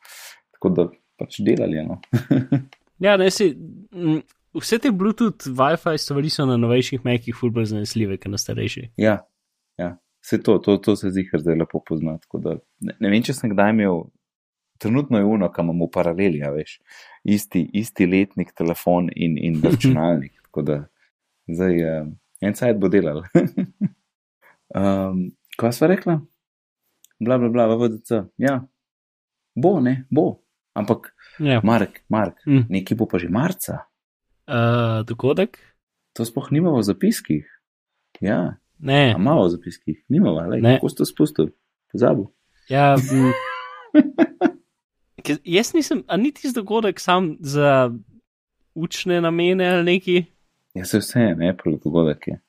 tako da pač delali. No. ja, ne si. Vse te Bluetooth, WiFi stvari so na novejših mekih fulbr zanesljive, ker na starejših. Ja, ja. Vse to, to, to se zdi, ker zdaj lepo poznati. Ne, ne vem, če sem kdaj imel, trenutno je uno, kam imamo paraleli, ja, veš, isti, isti letnik, telefon in, in računalnik. tako da zdaj. Uh, en cajt bo delal. um, kaj sva rekla? Bla, bla, bla, VDC. Ja, bo, ne, bo. Ampak, ja. Mark, Mark mm. nekaj bo pa že marca. Uh, dogodek? To sploh nimamo v zapiskih. Ja, ne. Malo v zapiskih, nimamo, ali kako ste spustili, pozabil. Ja, mm. jaz nisem, a niti z dogodek sam za učne namene ali neki. Ja, se vse je, ne, prvi dogodek je.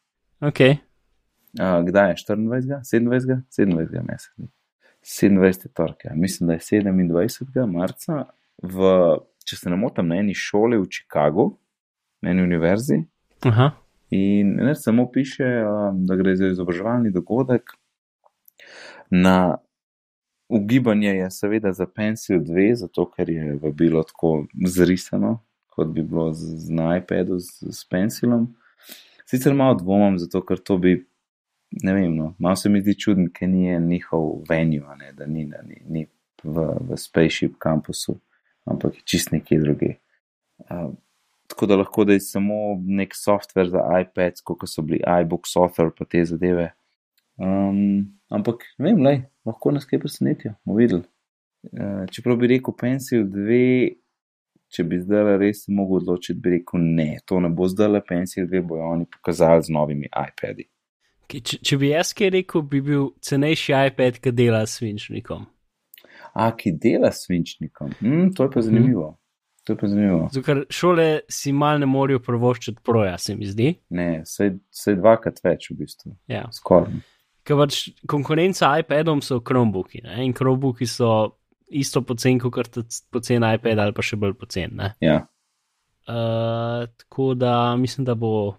Ok. Uh, kdaj je 24, 27, 27 mesec? 27 torke. Ja. Mislim, da je 27. marca, v, če se ne motim, na eni šoli v Chicagu, na eni univerzi. Aha. In ne samo piše, um, da gre za izobraževalni dogodek. Na ugibanje je seveda za Pencil 2, zato ker je bilo tako zrisano, kot bi bilo z, z iPadom, z, z Pencilom. Sicer malo dvomim, zato ker to bi, ne vem, no, malo se mi zdi čudno, ker ni njihov venue, ne, da ni, da ni, ni v, v Spaceship kampusu, ampak je čist nekje druge. Uh, tako da lahko da je samo nek software za iPad, kot so bili iBooks, Author, pa te zadeve. Um, ampak ne vem, lej, lahko nas kaj presenetijo, bomo videli. Uh, čeprav bi rekel Pencil 2, če bi zdaj res mogel odločiti, bi rekel ne, to ne bo zdaj le pensij, dve bojo oni pokazali z novimi iPadi. Če, če bi jaz kaj rekel, bi bil cenejši iPad, ki dela s svinčnikom. A, ki dela s svinčnikom, mm, to je pa zanimivo. Mm. To je pa zanimivo. Ker šole si mal ne morajo prvoščiti proja, se mi zdi. Ne, vse dvakrat več v bistvu. Ja. Skoraj. Ker pač konkurenca iPadom so Chromebooki ne? in Chromebooki so isto pocen, kot pocen iPad ali pa še bolj pocen. Ja. Uh, tako da mislim, da bo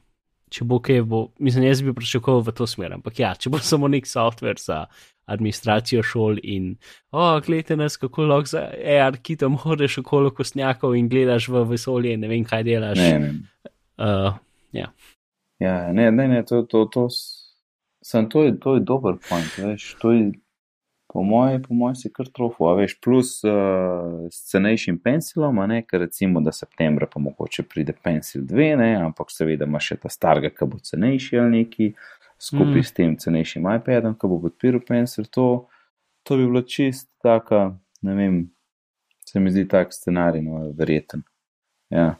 če bo kaj, bo, mislim, jaz bi pričakoval v to smer, ampak ja, če bo samo nek software za administracijo šol in, o, oh, gledajte nas, kako lahko za AR-kitom hodeš okolo kostnjakov in gledaš v vesolje in ne vem, kaj delaš. Ne, ne. Uh, ja. Ja, ne, ne, ne, to, to, to, sem, to, je, to je dober point, veš, to je, po mojem, po mojem si kar trofo, a veš, plus uh, s cenejšim pensilom, a ne, ker recimo, da septembra pa mogoče pride pensil 2, ne, ampak seveda ima še ta starga, ki bo cenejši ali neki, skupaj mm. s tem cenejšim iPadom, ki bo podpiral pensil, to, to bi bilo čist taka, ne vem, se mi zdi tak scenarij, no, verjeten. Ja.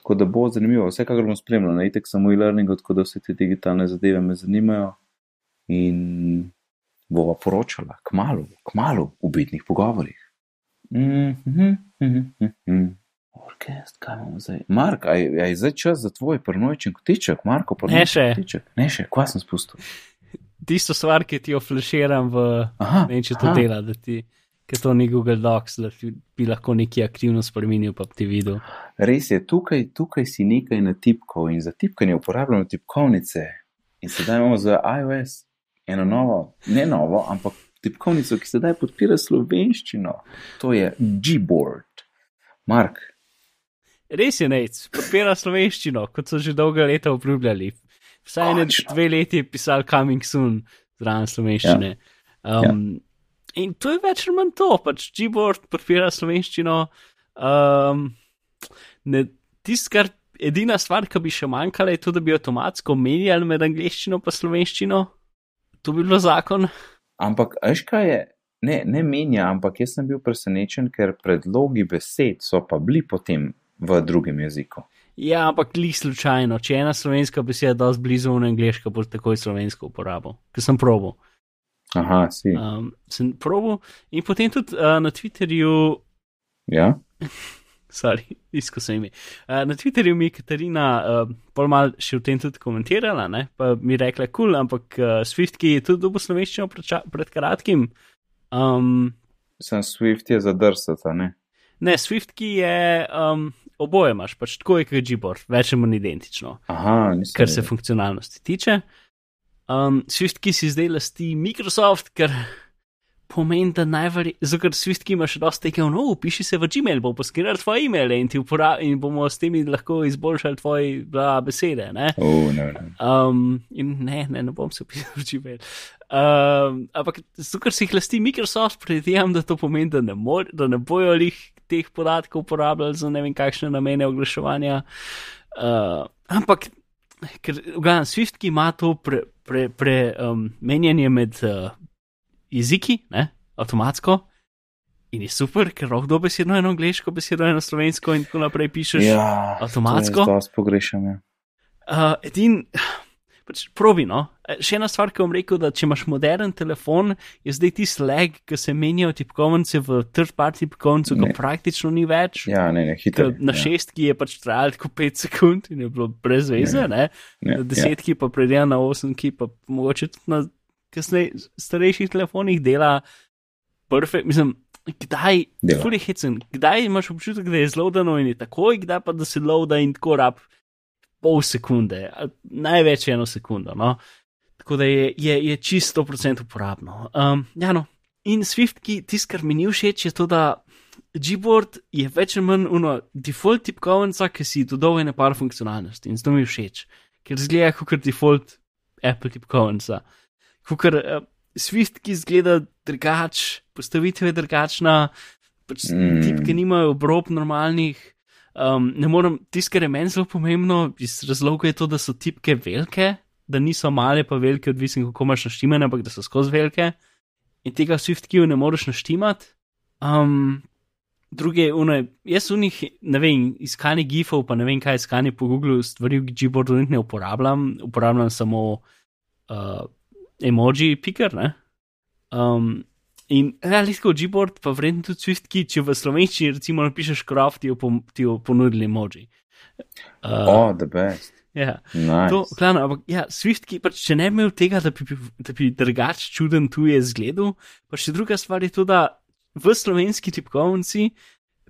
Tako da bo zanimivo, vsekakor bom spremljal, na itek samo e-learning, tako da vse te digitalne zadeve me zanimajo in bova poročala, kmalo, kmalo v bitnih pogovorih. Mm -hmm, mm -hmm. Orkest, kaj imamo zdaj? Mark, aj, aj zdaj čas za tvoj prnojčen kotiček, Marko, prnojčen ne še. kotiček. Ne še, kva sem spustil? Tisto stvar, ki ti jo flashiram v, aha, ne vem, če to aha. dela, da ti, ker to ni Google Docs, da bi lahko neki aktivno spremenil, pa ti videl. Res je, tukaj, tukaj si nekaj natipkal in za tipkanje uporabljamo tipkovnice in sedaj imamo za iOS eno novo, ne novo, ampak tipkovnico, ki sedaj podpira slovenščino. To je Gboard. Mark. Res je nec, podpira slovenščino, kot so že dolga leta obljubljali. Vsaj ne dve leti pisali Coming Soon zraven slovenščine. Ja. Um, ja. In to je več ali manj to, pač Gboard podpira slovenščino. Um, Tisto, kar edina stvar, ki bi še manjkala, je to, da bi avtomatsko menjali med angliščino in slovenščino to bi bilo zakon. Ampak, veš kaj je, ne, ne menja, ampak jaz sem bil presenečen, ker predlogi besed so pa bili potem v drugem jeziku. Ja, ampak li slučajno, če ena slovenska beseda je dosti blizu v angliško, bo takoj slovensko uporabo, ker sem probo. Aha, si. Um, sem probo in potem tudi uh, na Twitterju. Ja. sorry, isko se ime. Uh, na Twitterju mi je Katarina uh, pol mal še v tem tudi komentirala, ne? pa mi rekla, kul, cool, ampak uh, Swift, ki je tudi dobil slovenščino pred, pred kratkim. Um, Sem Swift je zadrsata, ne? Ne, Swift, ki je um, oboje imaš, pač tako je kot Gboard, več ali manj identično. Aha, kar se funkcionalnosti tiče. Um, Swift, ki si zdaj lasti Microsoft, ker pomeni, da najverjetneje, zato ker Swift ki ima še dosti tega, no, piši se v Gmail, bo poskrbel tvoje e-maile in, in bomo s temi lahko izboljšali tvoje besede. Ne? Oh, no, no. Um, in ne, ne, ne bom se pisal v Gmail. Um, ampak zato, ker si jih lasti Microsoft, predvidevam, da to pomeni, da ne, mor, da ne bojo jih teh podatkov uporabljali za ne vem kakšne namene oglaševanja. Uh, ampak. Ker, gledam, Swift, ki ima to premenjanje pre, pre, um, med uh, jeziki, ne, avtomatsko. In je super, ker lahko do besedo eno angliško, besedo eno slovensko in tako naprej pišeš. Ja, avtomatsko. To jaz pogrešam. Ja. Uh, edin, pač probi, no. E, še ena stvar, ki bom rekel, da če imaš modern telefon, je zdaj ti slag, ki se menjajo tipkovnice v third-party tipkovnico, ki praktično ni več. Ja, ne, ne, hitro. Na ja. šestki je pač trajalo tako pet sekund in je bilo brez veze, ne. ne. ne. Na desetki ja. pa predela na osemki, pa mogoče tudi na kasneje starejših telefonih dela perfekt. Mislim, kdaj, hecen, kdaj imaš občutek, da je zelo dano in je takoj, kdaj pa da se loada in tako rab pol sekunde, največ eno sekundo. No? Tako da je, je, je čisto 100% uporabno. Um, ja, no. In Swift, ki tisto, kar mi ni všeč, je to, da Gboard je več ali manj uno default tipkovnica, ki si dodal ene par funkcionalnosti in zato mi je všeč, ker zgleda kot default Apple tipkovnica kar uh, eh, Swift, ki izgleda drugače, postavitev je drugačna, pač mm. tipke nimajo obrob normalnih. Um, ne morem, tisto, kar je meni zelo pomembno, iz razloga je to, da so tipke velike, da niso male, pa velike, odvisno kako imaš naštimane, ampak da so skozi velike. In tega Swift, ki jo ne moreš naštimati. Um, druge, uno, jaz v njih, ne vem, iskanje gifov, pa ne vem, kaj iskanje po Google, stvari v Gboardu ne uporabljam, uporabljam samo uh, emoji, piker. Um, in realistko Gboard, pa vredno tudi Swift, ki če v slovenščini recimo napišeš kraft, ti jo ponudili emoji. Uh, oh, the best. Ja, nice. to, klano, ampak ja, Swift, ki pač če ne bi imel tega, da bi, da bi drugač čuden tu je zgledal, pa še druga stvar je to, da v slovenski tipkovnici,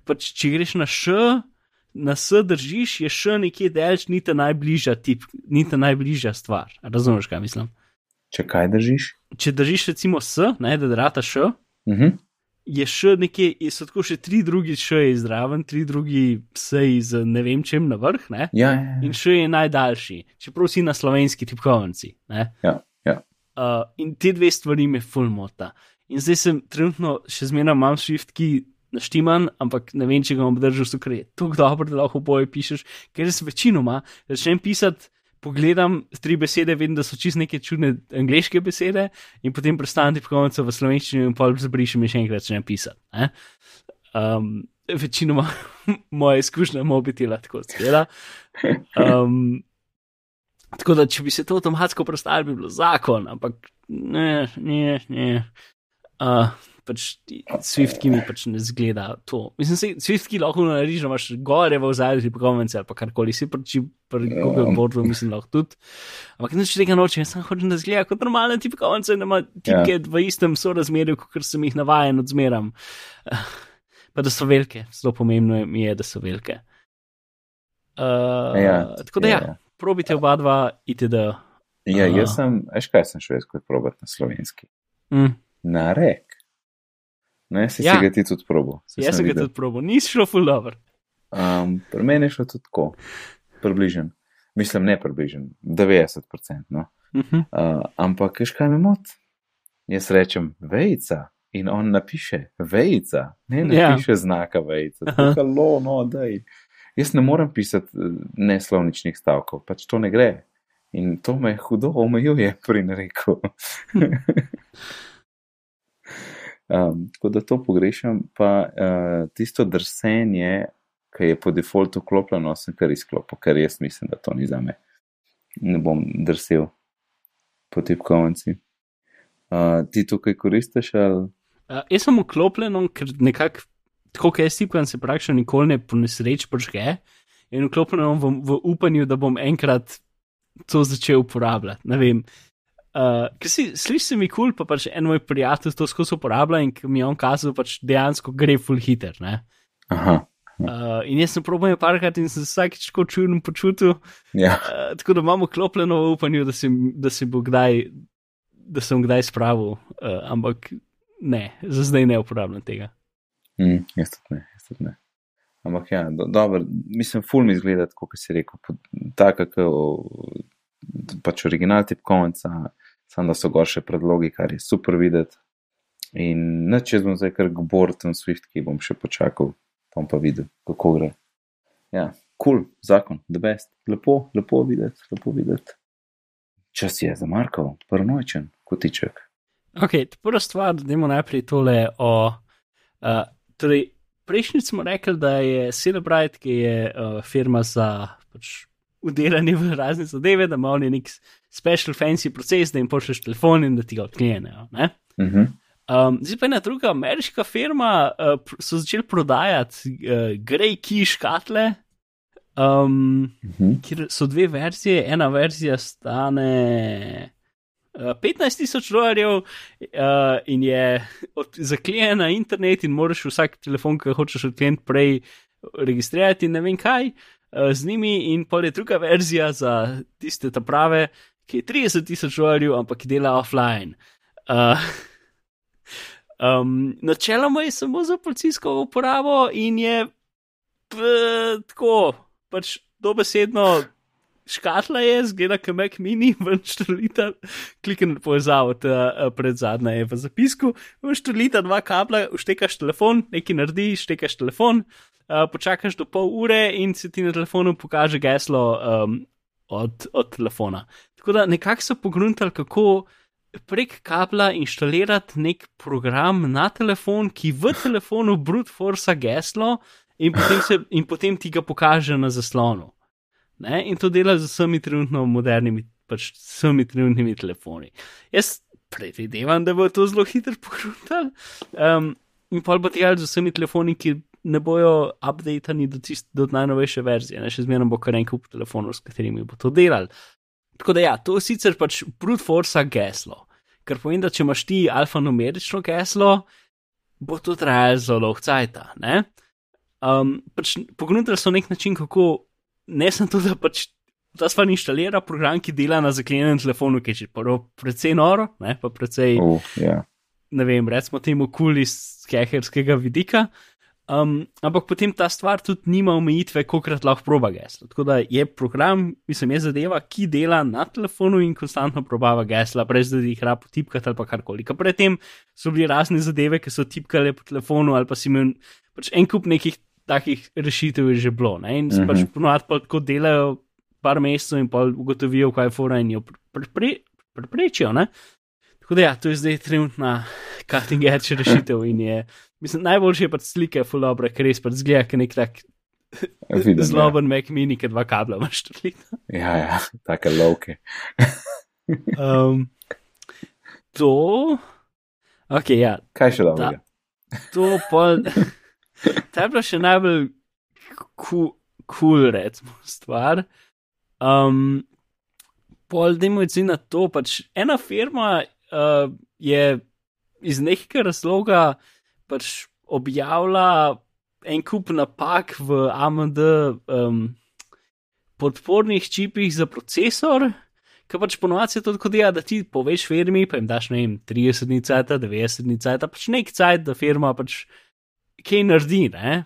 pač če greš na š, na S držiš, je še nekje delč, ni ta najbližja tip, ni ta najbližja stvar. Razumeš, kaj mislim? Če kaj držiš? Če držiš recimo S, ne, da drata Š, Uh -huh. je še nekje, je so tako še tri drugi Š izraven, tri drugi S z ne vem čem na vrh, ne? Ja, ja, ja. In Š je najdaljši, čeprav si na slovenski tipkovnici. Ne? ja, ja. Uh, in te dve stvari me ful mota. In zdaj sem trenutno še zmeraj imam Swift, ki naštiman, ampak ne vem, če ga bom držal, ker je tako dobro, da lahko boje pišeš, ker jaz večinoma začnem pisati. Pogledam tri besede, vidim, da so čist neke čudne angliške besede, in potem prestanem tipkovnico v slovenščini in pol zbrišem in še enkrat začnem pisati. ne. Um, večinoma moja izkušnja mobitela tako zgleda. Um, tako da, če bi se to avtomatsko prestavili, bi bilo zakon, ampak ne, ne, ne. Uh, pač Swift, ki mi pač ne zgleda to. Mislim, se, Swift, ki lahko narediš, da imaš gore v zadnji tipkovnici ali pa karkoli si pri, pri Google Boardu, mislim, lahko tudi. Ampak nič tega nočem, jaz sem hočem, da zgleda kot normalna tipkovnica in da ima tipke v istem sorazmerju, kot sem jih navajen od zmeram. Pa da so velike, zelo pomembno je- mi je, da so velike. Uh, Ja, tako da ja, ja, ja. probite oba dva, itd. Ja, jaz sem, veš kaj sem šel jaz kot probat na slovenski. Mm. Na rek. Ne, si, Ja. si ga ti tudi probo. Jaz sem ga tudi probil, nisi šlo full dobro. Um, pri meni je šlo tudi tako, približen. Mislim, ne približen, 90%. No? Uh -huh. Uh, ampak, veš kaj me mot? Jaz rečem vejca in on napiše vejca, ne Ja. napiše znaka vejca. Halo, no, daj. Jaz ne morem pisati eh, neslovničnih stavkov, pač to ne gre. In to me hudo omejuje pri nareku. um, tako da to pogrešam, pa uh, tisto drsenje, ki je po defaultu vklopljeno, sem kar izklopil, ker jaz mislim, da to ni za me. Ne bom drsel po tipkovnici. Uh, ti tukaj koristiš ali? Uh, jaz sem vklopljen, ker nekako, tako kot jaz tipkam, se praktično nikoli ne po nesreč počne in vklopljen v, v upanju, da bom enkrat to začel uporabljati. Ne vem. Ker si sliši mi kul, cool, pa pač en moj prijatelj to skozi uporablja in mi je on kazal, pač dejansko gre full hiter. Ne? Aha, Uh, in jaz sem probil parkrat in sem se vsakeč tako čudno počutil, ja, uh, tako da imamo klopljeno v upanju, da se, da bo kdaj, da sem kdaj spravil, uh, ampak ne, za zdaj ne uporabljam tega. mm, jaz tudi ne, jaz tudi ne. Ampak ja, do, dobro, mislim, ful mi izgleda, kot si rekel, tako kot pač original tipkovnica, samo da so gorše predlogi, kar je super videti. In neč jaz bom zdaj kar k Borton Swift, ki bom še počakal, bom pa videl, kako gre. Ja, kul, cool, zakon, the best, lepo, lepo videti, lepo videti. Čas je za Markov, prnojčen, kotiček. Ok, prva stvar, da imamo najprej tole o. Uh, torej, prejšnjič smo rekli, da je Celebrite, ki je uh, firma za pač, udelanje v razne zadeve, da ima oni nek special fancy proces, da jim pošlješ telefon in da ti ga odklenejo. ne? Uh -huh. Um, zdaj pa ena druga ameriška firma uh, so začeli prodajati uh, Grey Key škatle, um, Uh -huh. kjer so dve verzije. Ena verzija stane uh, 15 tisoč dolarjev uh, in je od, zaklenjena na internet in moraš vsak telefon, ki hočeš odkleniti, prej registrirati in ne vem kaj uh, z njimi. In pol je druga verzija za tiste ta prave, ki je 30 tisoč dolarjev, ampak ki dela offline. Uh, Um, načeloma je samo za policijsko uporabo in je p, tako, pač dobesedno škatla je, zgleda, kot Mac mini, ven štrlita, klikni na povezavo, ta eh, pred zadnja je v zapisku, ven štrlita dva kabla, uštekaš telefon, nekaj narediš, štekaš telefon, uh, počakaš do pol ure in se ti na telefonu pokaže geslo um, od, od telefona. Tako da nekako so pogruntali, kako prek kabla inštalirati nek program na telefon, ki v telefonu brute force geslo in potem, se, in potem ti ga pokaže na zaslonu. Ne? In to dela z vsemi trenutno modernimi, pač vsemi trenutnimi telefoni. Jaz predvidevam, da bo to zelo hitro pogruntali. Um, in pa bo tega z vsemi telefoni, ki ne bojo updatani do, tist, do najnovejše verzije, ne? še zmeraj bo kar en kup telefonov, s katerimi bo to delali. Tako da ja, to je sicer pač brute force geslo, ker pomeni, da če imaš ti alfanumerično geslo, bo to trajalo zelo dolgo cajt. Um, pač Pognutili so nek način, kako ne samo to, da pač ta stvar inštalira program, ki dela na zaklenjenem telefonu, ki je že prvo precej noro, ne pa precej, Uh, ja. ne vem, recimo temu kul iz hekerskega vidika. Um, ampak potem ta stvar tudi nima omejitve, kolikrat lahko proba geslo. Tako da je program, mislim, je zadeva, ki dela na telefonu in konstantno probava gesla, brez da jih rabo tipkati ali pa karkoli. Ker predtem so bili razne zadeve, ki so tipkale po telefonu ali pa si imel pač en kup nekih takih rešitev je že bilo. Ne? In uh -huh. pač ponovadi pa tako delajo par mesecev in pa ugotovijo, kaj je fora in jo preprečijo. Pre, pre, Tako da, ja, to je zdaj trenutna cutting edge rešitev in je, mislim, najboljše je pač slike, full dobro, ker res pač zgleda, ker nek tak zloben ja. Mac mini, ker dva kabla imaš tudi. Ja, ja, take lovke. um, to, ok, ja. Kaj še dobro? To pa, ta je bila še najbolj kul, cool, recimo, stvar. Um, pol, jim je na to, pač ena firma uh, je iz nekega razloga pač objavila en kup napak v AMD um, podpornih čipih za procesor. Ker pač ponovadi je to tako, da ti poveš firmi, pa jim daš ne vem, 30 dni cajt, 90 dni cajt, pač nek cajt, da firma pač kaj naredi, ne?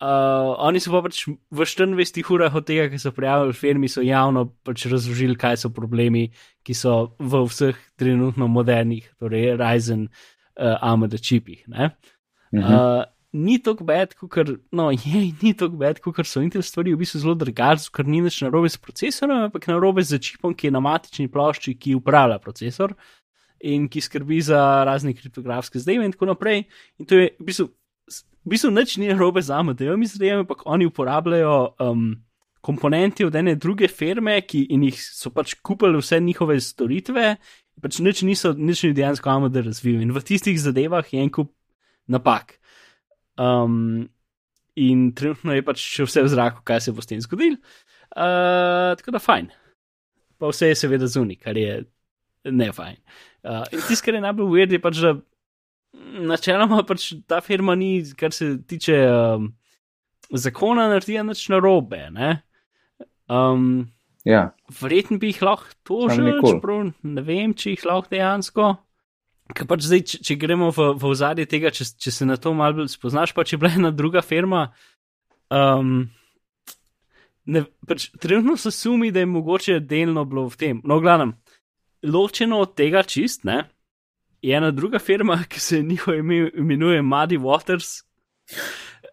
Uh, oni so pa pač v 24 urah od tega, ki so prijavili firmi, so javno pač razložili, kaj so problemi, ki so v vseh trenutno modernih, torej Ryzen, uh, AMD čipih. Uh -huh. uh, ni tako bed, kot no, je, ni tako bed, kot so Intel stvari v bistvu zelo drugačne, ker ni več narobe s procesorjem, ampak narobe z čipom, ki je na matični plošči, ki upravlja procesor in ki skrbi za razne kriptografske zdajve in tako naprej. In to je v bistvu v bistvu nič ni narobe za Amadejo, mislim, ampak oni uporabljajo um, komponente od ene druge firme, ki jih so pač kupili vse njihove storitve, pač nič niso, nič ni dejansko Amadej razvil in v tistih zadevah je en kup napak. Um, in trenutno je pač še vse v zraku, kaj se bo s tem zgodil. Uh, tako da fajn. Pa vse je seveda zunaj, kar je ne fajn. Uh, in tisto, kar je najbolj uvedeno, je pač, da načeloma pač ta firma ni, kar se tiče um, zakona, naredila nič narobe. Ne, um, ja. Verjetno bi jih lahko tožili, čeprav ne vem, če jih lahko dejansko. Ker pač zdaj, če, če gremo v, v ozadje tega, če, če se na to malo spoznaš, pa če bila ena druga firma. Um, ne, pač, trenutno se sumi, da je mogoče delno bilo v tem. No, glavno, ločeno od tega čist, ne je ena druga firma, ki se njihovo ime imenuje Muddy Waters,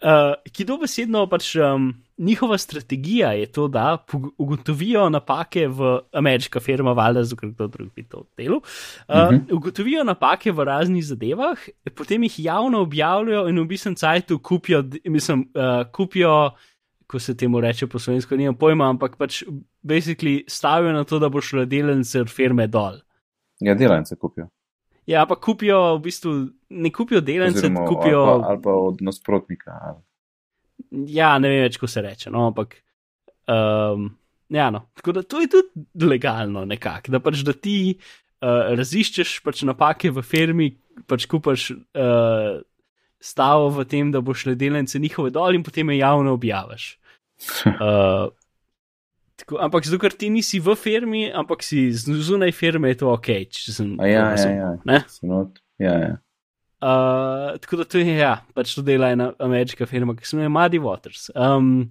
uh, ki dobesedno pač um, njihova strategija je to, da ugotovijo napake v ameriška firma, valjda, zato kdo drug bi to delo. Uh, uh -huh. Ugotovijo napake v raznih zadevah, potem jih javno objavljajo in v bistvu cajtu kupijo, mislim, uh, kupijo. Ko se temu reče po slovensko, nimam pojma, ampak pač basically stavijo na to, da bo šlo delence firme dol. Ja, delence kupijo. Ja, pa kupijo v bistvu, ne kupijo delence, Oziroma, kupijo. Ali pa, ali pa od nasprotnika. Ali. Ja, ne vem več, ko se reče. No, ampak. Um, ja, no. Tako da to je tudi legalno, nekako. Da pač da ti uh, raziščeš pač napake v firmi, pač kupaš uh, stavo v tem, da boš le delence njihove dol in potem je javno objaviš. Uh, Tako, ampak zato, ker ti nisi v firmi, ampak si zunaj firme, je to ok. Sem, ja, ja, ja. Ne? Not, ja, ja. Uh, tako da to je, ja, pač to dela ena ameriška firma, ki se imenuje Muddy Waters. Um,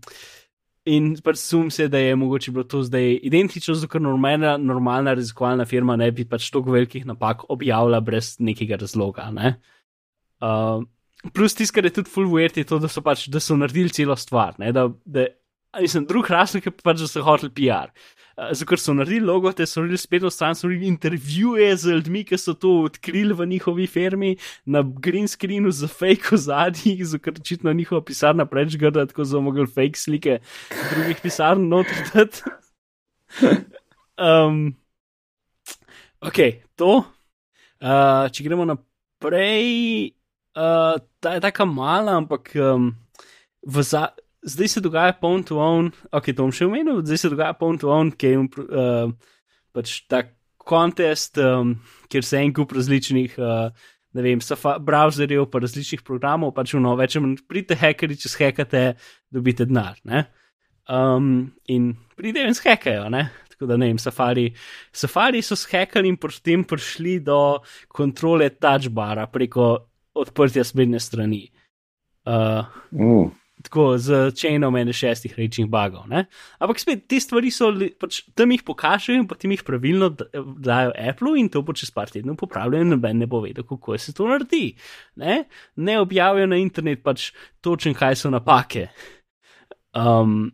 in pač sum se, da je mogoče bilo to zdaj identično, zato ker normalna, normalna raziskovalna firma ne bi pač toliko velikih napak objavila brez nekega razloga. Ne? Uh, plus tisto, kar je tudi full weird, je to, da so pač, da so naredili celo stvar, ne? da, da Mislim, drug razlog je pač, so hoteli PR. Zato, so naredili logo, te so naredili spet v stran, so naredili intervjuje z ljudmi, ki so to odkrili v njihovi firmi na green screenu za fake ozadji, zato ker očitno njihova pisarna preč grda, tako so mogli fake slike drugih pisarn notrati. um, ok, to. Uh, če gremo naprej, uh, ta je tako mala, ampak um, v zadnjem zdaj se dogaja Pound to Own, ok, to bom še omenil, zdaj se dogaja Pound to Own, ki je uh, pač ta kontest, um, kjer se en kup različnih uh, ne vem, browserjev, pa različnih programov, pač v novo več, pridite hekeri, če skekate, dobite denar. Um, in pridejo in skekajo, ne. Tako da ne vem, safari, safari so skekali in potem prišli do kontrole touchbara preko odprtja spletne strani. Uh, uh tako z čenom ene šestih rečnih bagov. Ne? Ampak spet te stvari so, pač, tam jih pokažejo in potem jih pravilno dajo Apple in to bo čez par tednov popravljeno, noben ne bo vedel, kako se to naredi. Ne, ne objavijo na internet pač točen, kaj so napake. Um,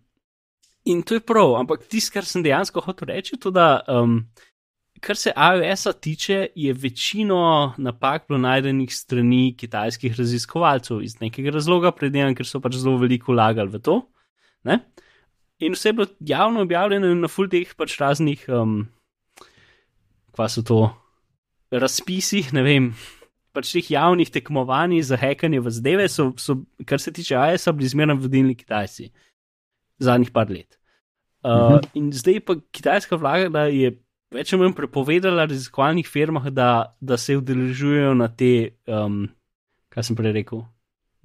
in to je prav, ampak tisto, kar sem dejansko hotel reči, je to, da. Um, kar se iOS-a tiče, je večino napak bilo najdenih strani kitajskih raziskovalcev iz nekega razloga, predvsem, ker so pač zelo veliko vlagali v to. Ne? In vse je bilo javno objavljeno na full teh pač raznih, um, kva so to, razpisih, ne vem. Pač teh javnih tekmovanj za hekanje v zdeve so, so, kar se tiče iOS-a, bili zmerno vodilni Kitajci zadnjih par let. Uh, uh mhm. -huh. In zdaj pa kitajska vlada je več ali manj prepovedala raziskovalnih firmah, da, da se udeležujejo na te, um, kaj sem prej rekel,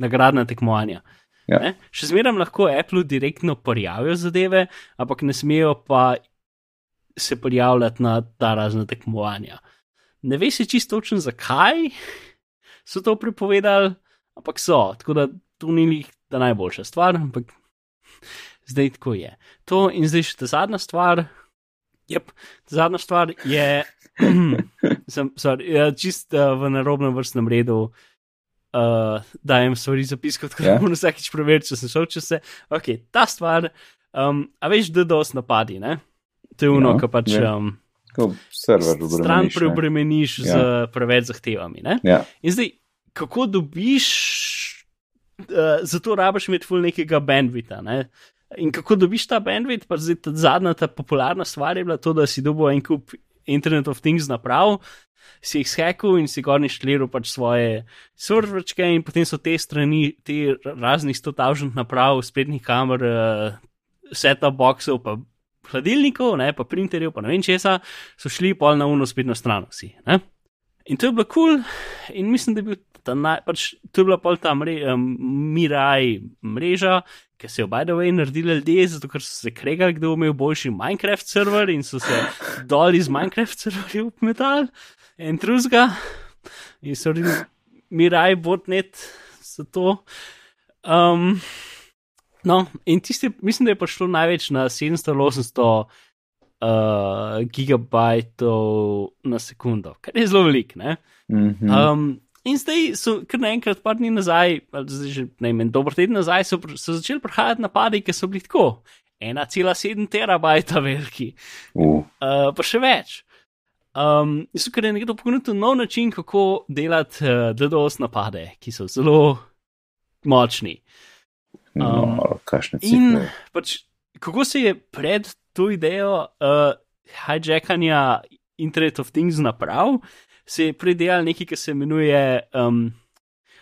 nagradna tekmovanja. Ja. Še zmeraj lahko Apple direktno prijavijo zadeve, ampak ne smejo pa se prijavljati na ta razna tekmovanja. Ne ve se čisto točno, zakaj so to prepovedali, ampak so. Tako da to ni njih ta najboljša stvar, ampak zdaj tako je. To in zdaj še ta zadnja stvar, Yep. Zadnja stvar je, sem sorry, ja, čist uh, v narobnem vrstnem redu, uh, dajem stvari zapiskati, tako da yeah. Ja. moram vsakeč preveriti, če sem šel čez vse. Ok, ta stvar, um, a veš, da dos napadi, ne? To je uno, no, ki pač. Yeah. Um, Stran preobremeniš ja. z preveč zahtevami. Ja. In zdaj, kako dobiš, uh, zato rabiš imeti ful nekega bandvita. Ne? In kako dobiš ta bandwidth, pa zdaj ta zadnja, ta popularna stvar je bila to, da si dobil en kup Internet of Things naprav, si jih shekal in si gorni šliral pač svoje serverčke in potem so te strani, te raznih 100.000 naprav, spletnih kamer, uh, set-up boxov, pa hladilnikov, ne, pa printerjev, pa ne vem česa, so šli pol na uno spletno stran vsi. Ne? In to je bilo kul, cool, in mislim, da je bil ta naj, pač, to je bila pol ta mre, um, Miraj mreža, ki so jo by the way naredili ljudje, zato ker so se kregali, kdo bo imel boljši Minecraft server in so se dol iz Minecraft serverja upmetali in truzga. In so rekli, Miraj botnet za to. Um, no, in tisti, mislim, da je prišlo največ na 700-800 uh, gigabajtov na sekundo, kar je zelo velik. Mm -hmm. um, In zdaj so kar naenkrat, par dni nazaj, zdaj že vem, dober teden nazaj, so, so začeli prihajati napadi, ki so bili tako 1,7 terabajta veliki. Uh. Uh, pa še več. Um, so kar je nekdo ponudil nov način, kako delati uh, DDoS napade, ki so zelo močni. Um, no, in pač, kako se je pred to idejo uh, hijackanja Internet of Things naprav, se je predelal nekaj, kar se imenuje um,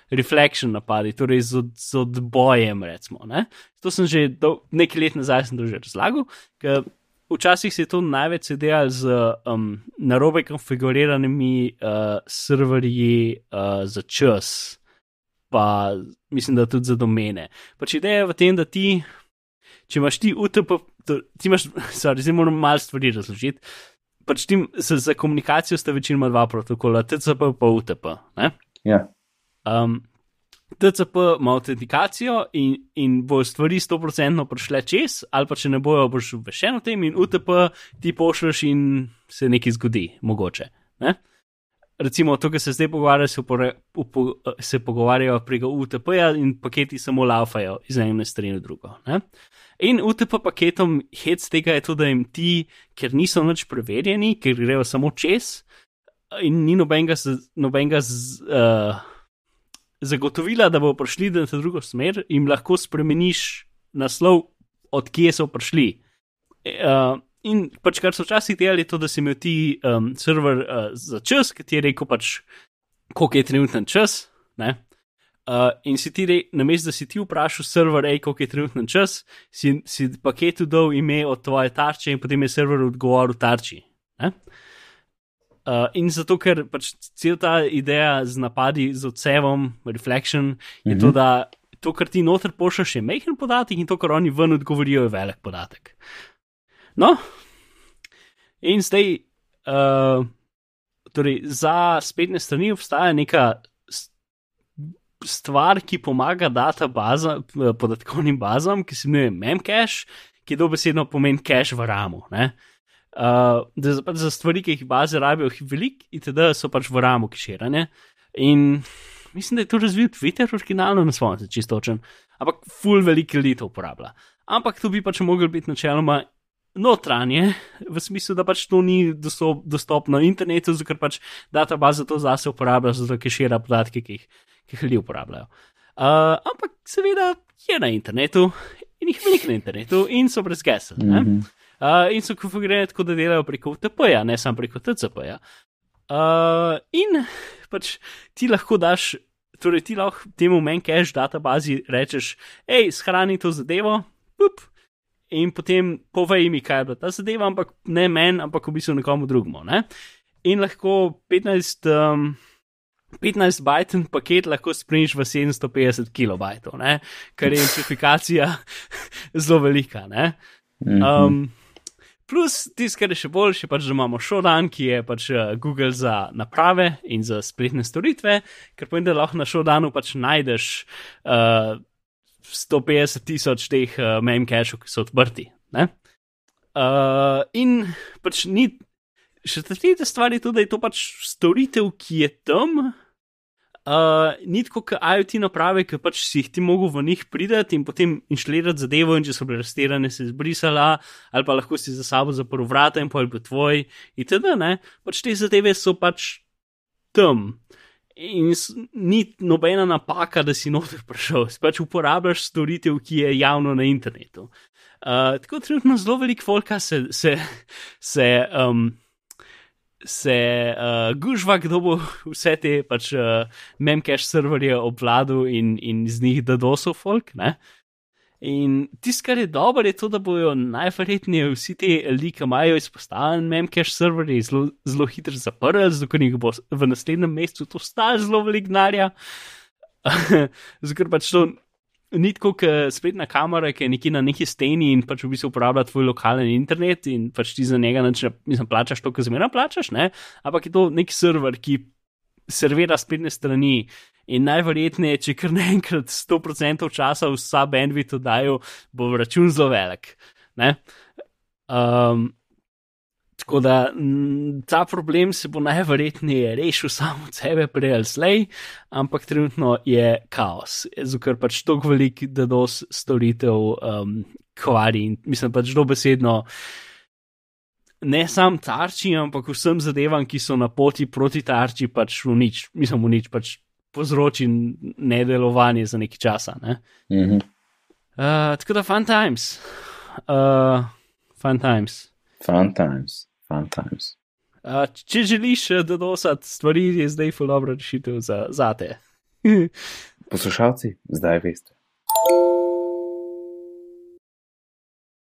reflection napadi, torej z, od, z odbojem. Recimo, ne? To sem že do, nekaj let nazaj že razlagal. Včasih se je to največ delalo z um, narobe konfiguriranimi uh, serverji uh, za čas, pa mislim, da tudi za domene. Pač ideja je v tem, da ti, če imaš ti UTP, ti imaš, sorry, zdaj moram malo stvari razložiti pač tim, za, za komunikacijo sta večinoma dva protokola, TCP in UTP. Ja. Um, TCP ima autentikacijo in, in bo stvari 100% prišle čez, ali pa če ne bojo, boš vešen o tem, in UTP ti pošlješ in se nekaj zgodi, mogoče. Ne? Recimo, to, kar se zdaj pogovarjajo, se, upore, upo, se pogovarjajo preko UTP-ja in paketi samo laufajo iz ene strani v drugo. Ne? In UTP paketom hec tega je tudi, da jim ti, ker niso več preverjeni, ker grejo samo čez, in ni nobenega, nobenega z, uh, zagotovila, da bo prišli na ta drugo smer, jim lahko spremeniš naslov, odkje so prišli. Uh, in pač kar so včasih delali, je to, da si imel ti um, server uh, za čas, ki ti je rekel, pač, koliko je trenutni čas. Ne? Uh, in si ti, na mestu, da si ti vprašal server, ej, koliko je trenutno čas, si, si paketu dal ime od tvoje tarče in potem je server odgovoril tarči. Ne? Uh, in zato, ker pač cel ta ideja z napadi z odsevom, reflection, je -hmm. to, da to, kar ti noter pošljaš, je majhen podatek in to, kar oni ven odgovorijo, je velik podatek. No, in zdaj, uh, torej, za spletne strani obstaja neka stvar, ki pomaga databaza, eh, podatkovnim bazam, ki se imenuje Memcache, ki dobesedno pomeni cache v ramu. Uh, za, pač za stvari, ki jih baze rabijo, veliko, itd. so pač v ramu kiširane. In mislim, da je to razvil Twitter, originalno na svojem, čisto točen, ampak full veliko ljudi to uporablja. Ampak to bi pač mogel biti načeloma notranje, v smislu, da pač to ni dostopno na internetu, ker pač databaza to zase uporablja, zato kišira podatke, ki jih ki jih ljudje uporabljajo. Uh, ampak seveda je na internetu in jih veliko na internetu in so brez gesel. Mm -hmm. uh, in so konfigurirani tako, da delajo preko UTP-ja, ne samo preko TCP-ja. Uh, in pač ti lahko daš, torej ti lahko temu mancache databazi rečeš, hej, shrani to zadevo, up, in potem povej mi, kaj je bila ta zadeva, ampak ne meni, ampak v bistvu nekomu drugemu. Ne? In lahko 15. Um, 15-bajten paket lahko spremljiš v 750 kilobajtov, kar je identifikacija zelo velika. Mhm. Um, plus, tisto, kar je še boljše, pač, da imamo Shodan, ki je pač uh, Google za naprave in za spletne storitve, ker pomeni, da lahko na Shodanu pač najdeš uh, 150 tisoč teh uh, memcachov, ki so odprti. Uh, in pač ni. Še tretja stvar je tudi, da je to pač storitev, ki je tam, Uh, ni tako, kot IoT naprave, ki pač si jih ti mogel v njih prideti in potem inštalirati zadevo, in če so bile rastirane, se izbrisala, ali pa lahko si za sabo zaprl vrata in pojjo tvoj. In teda, ne, pač te zadeve so pač tam. In ni nobena napaka, da si noter prišel, si pač uporabljaš storitev, ki je javno na internetu. Uh, tako trenutno zelo veliko folka se, se, se um, se uh, gužva, kdo bo vse te pač uh, memcache serverje obvladal in, in z njih dadosov folk. Ne? In tisto, kar je dobro, je to, da bojo najverjetneje vsi ti ljudi, ki imajo izpostavljen memcache serverje, zelo, zelo hitro zaprli, zato jih bo v naslednjem mesecu to stalo zelo velik denarja. Zato pač to ni tako, kot spletna kamera, ki je nekje na neki steni in pač v bistvu uporablja tvoj lokalen internet in pač ti za njega neč, mislim, plačaš to, kar zmeraj plačaš, ne? ampak je to nek server, ki servira spletne strani. In najverjetneje, če kar naenkrat 100% časa vsa bandwidth oddajo, bo račun zelo velik. Um, Tako da ta problem se bo najverjetneje rešil samo od sebe, prej ali slej, ampak trenutno je kaos, ker pač tako velik, da dos storitev um, kvari in mislim pač dobesedno. Ne sam tarči, ampak vsem zadevam, ki so na poti proti tarči, pač v nič, mislim, v nič pač povzroči nedelovanje za nekaj časa. Ne? Mm -hmm. uh, tako da, fun times. Uh, fun times. Fun times, fun times. Uh, če želiš, da dosad stvari, je zdaj dobro rešitev za, za te. Poslušalci, zdaj veste.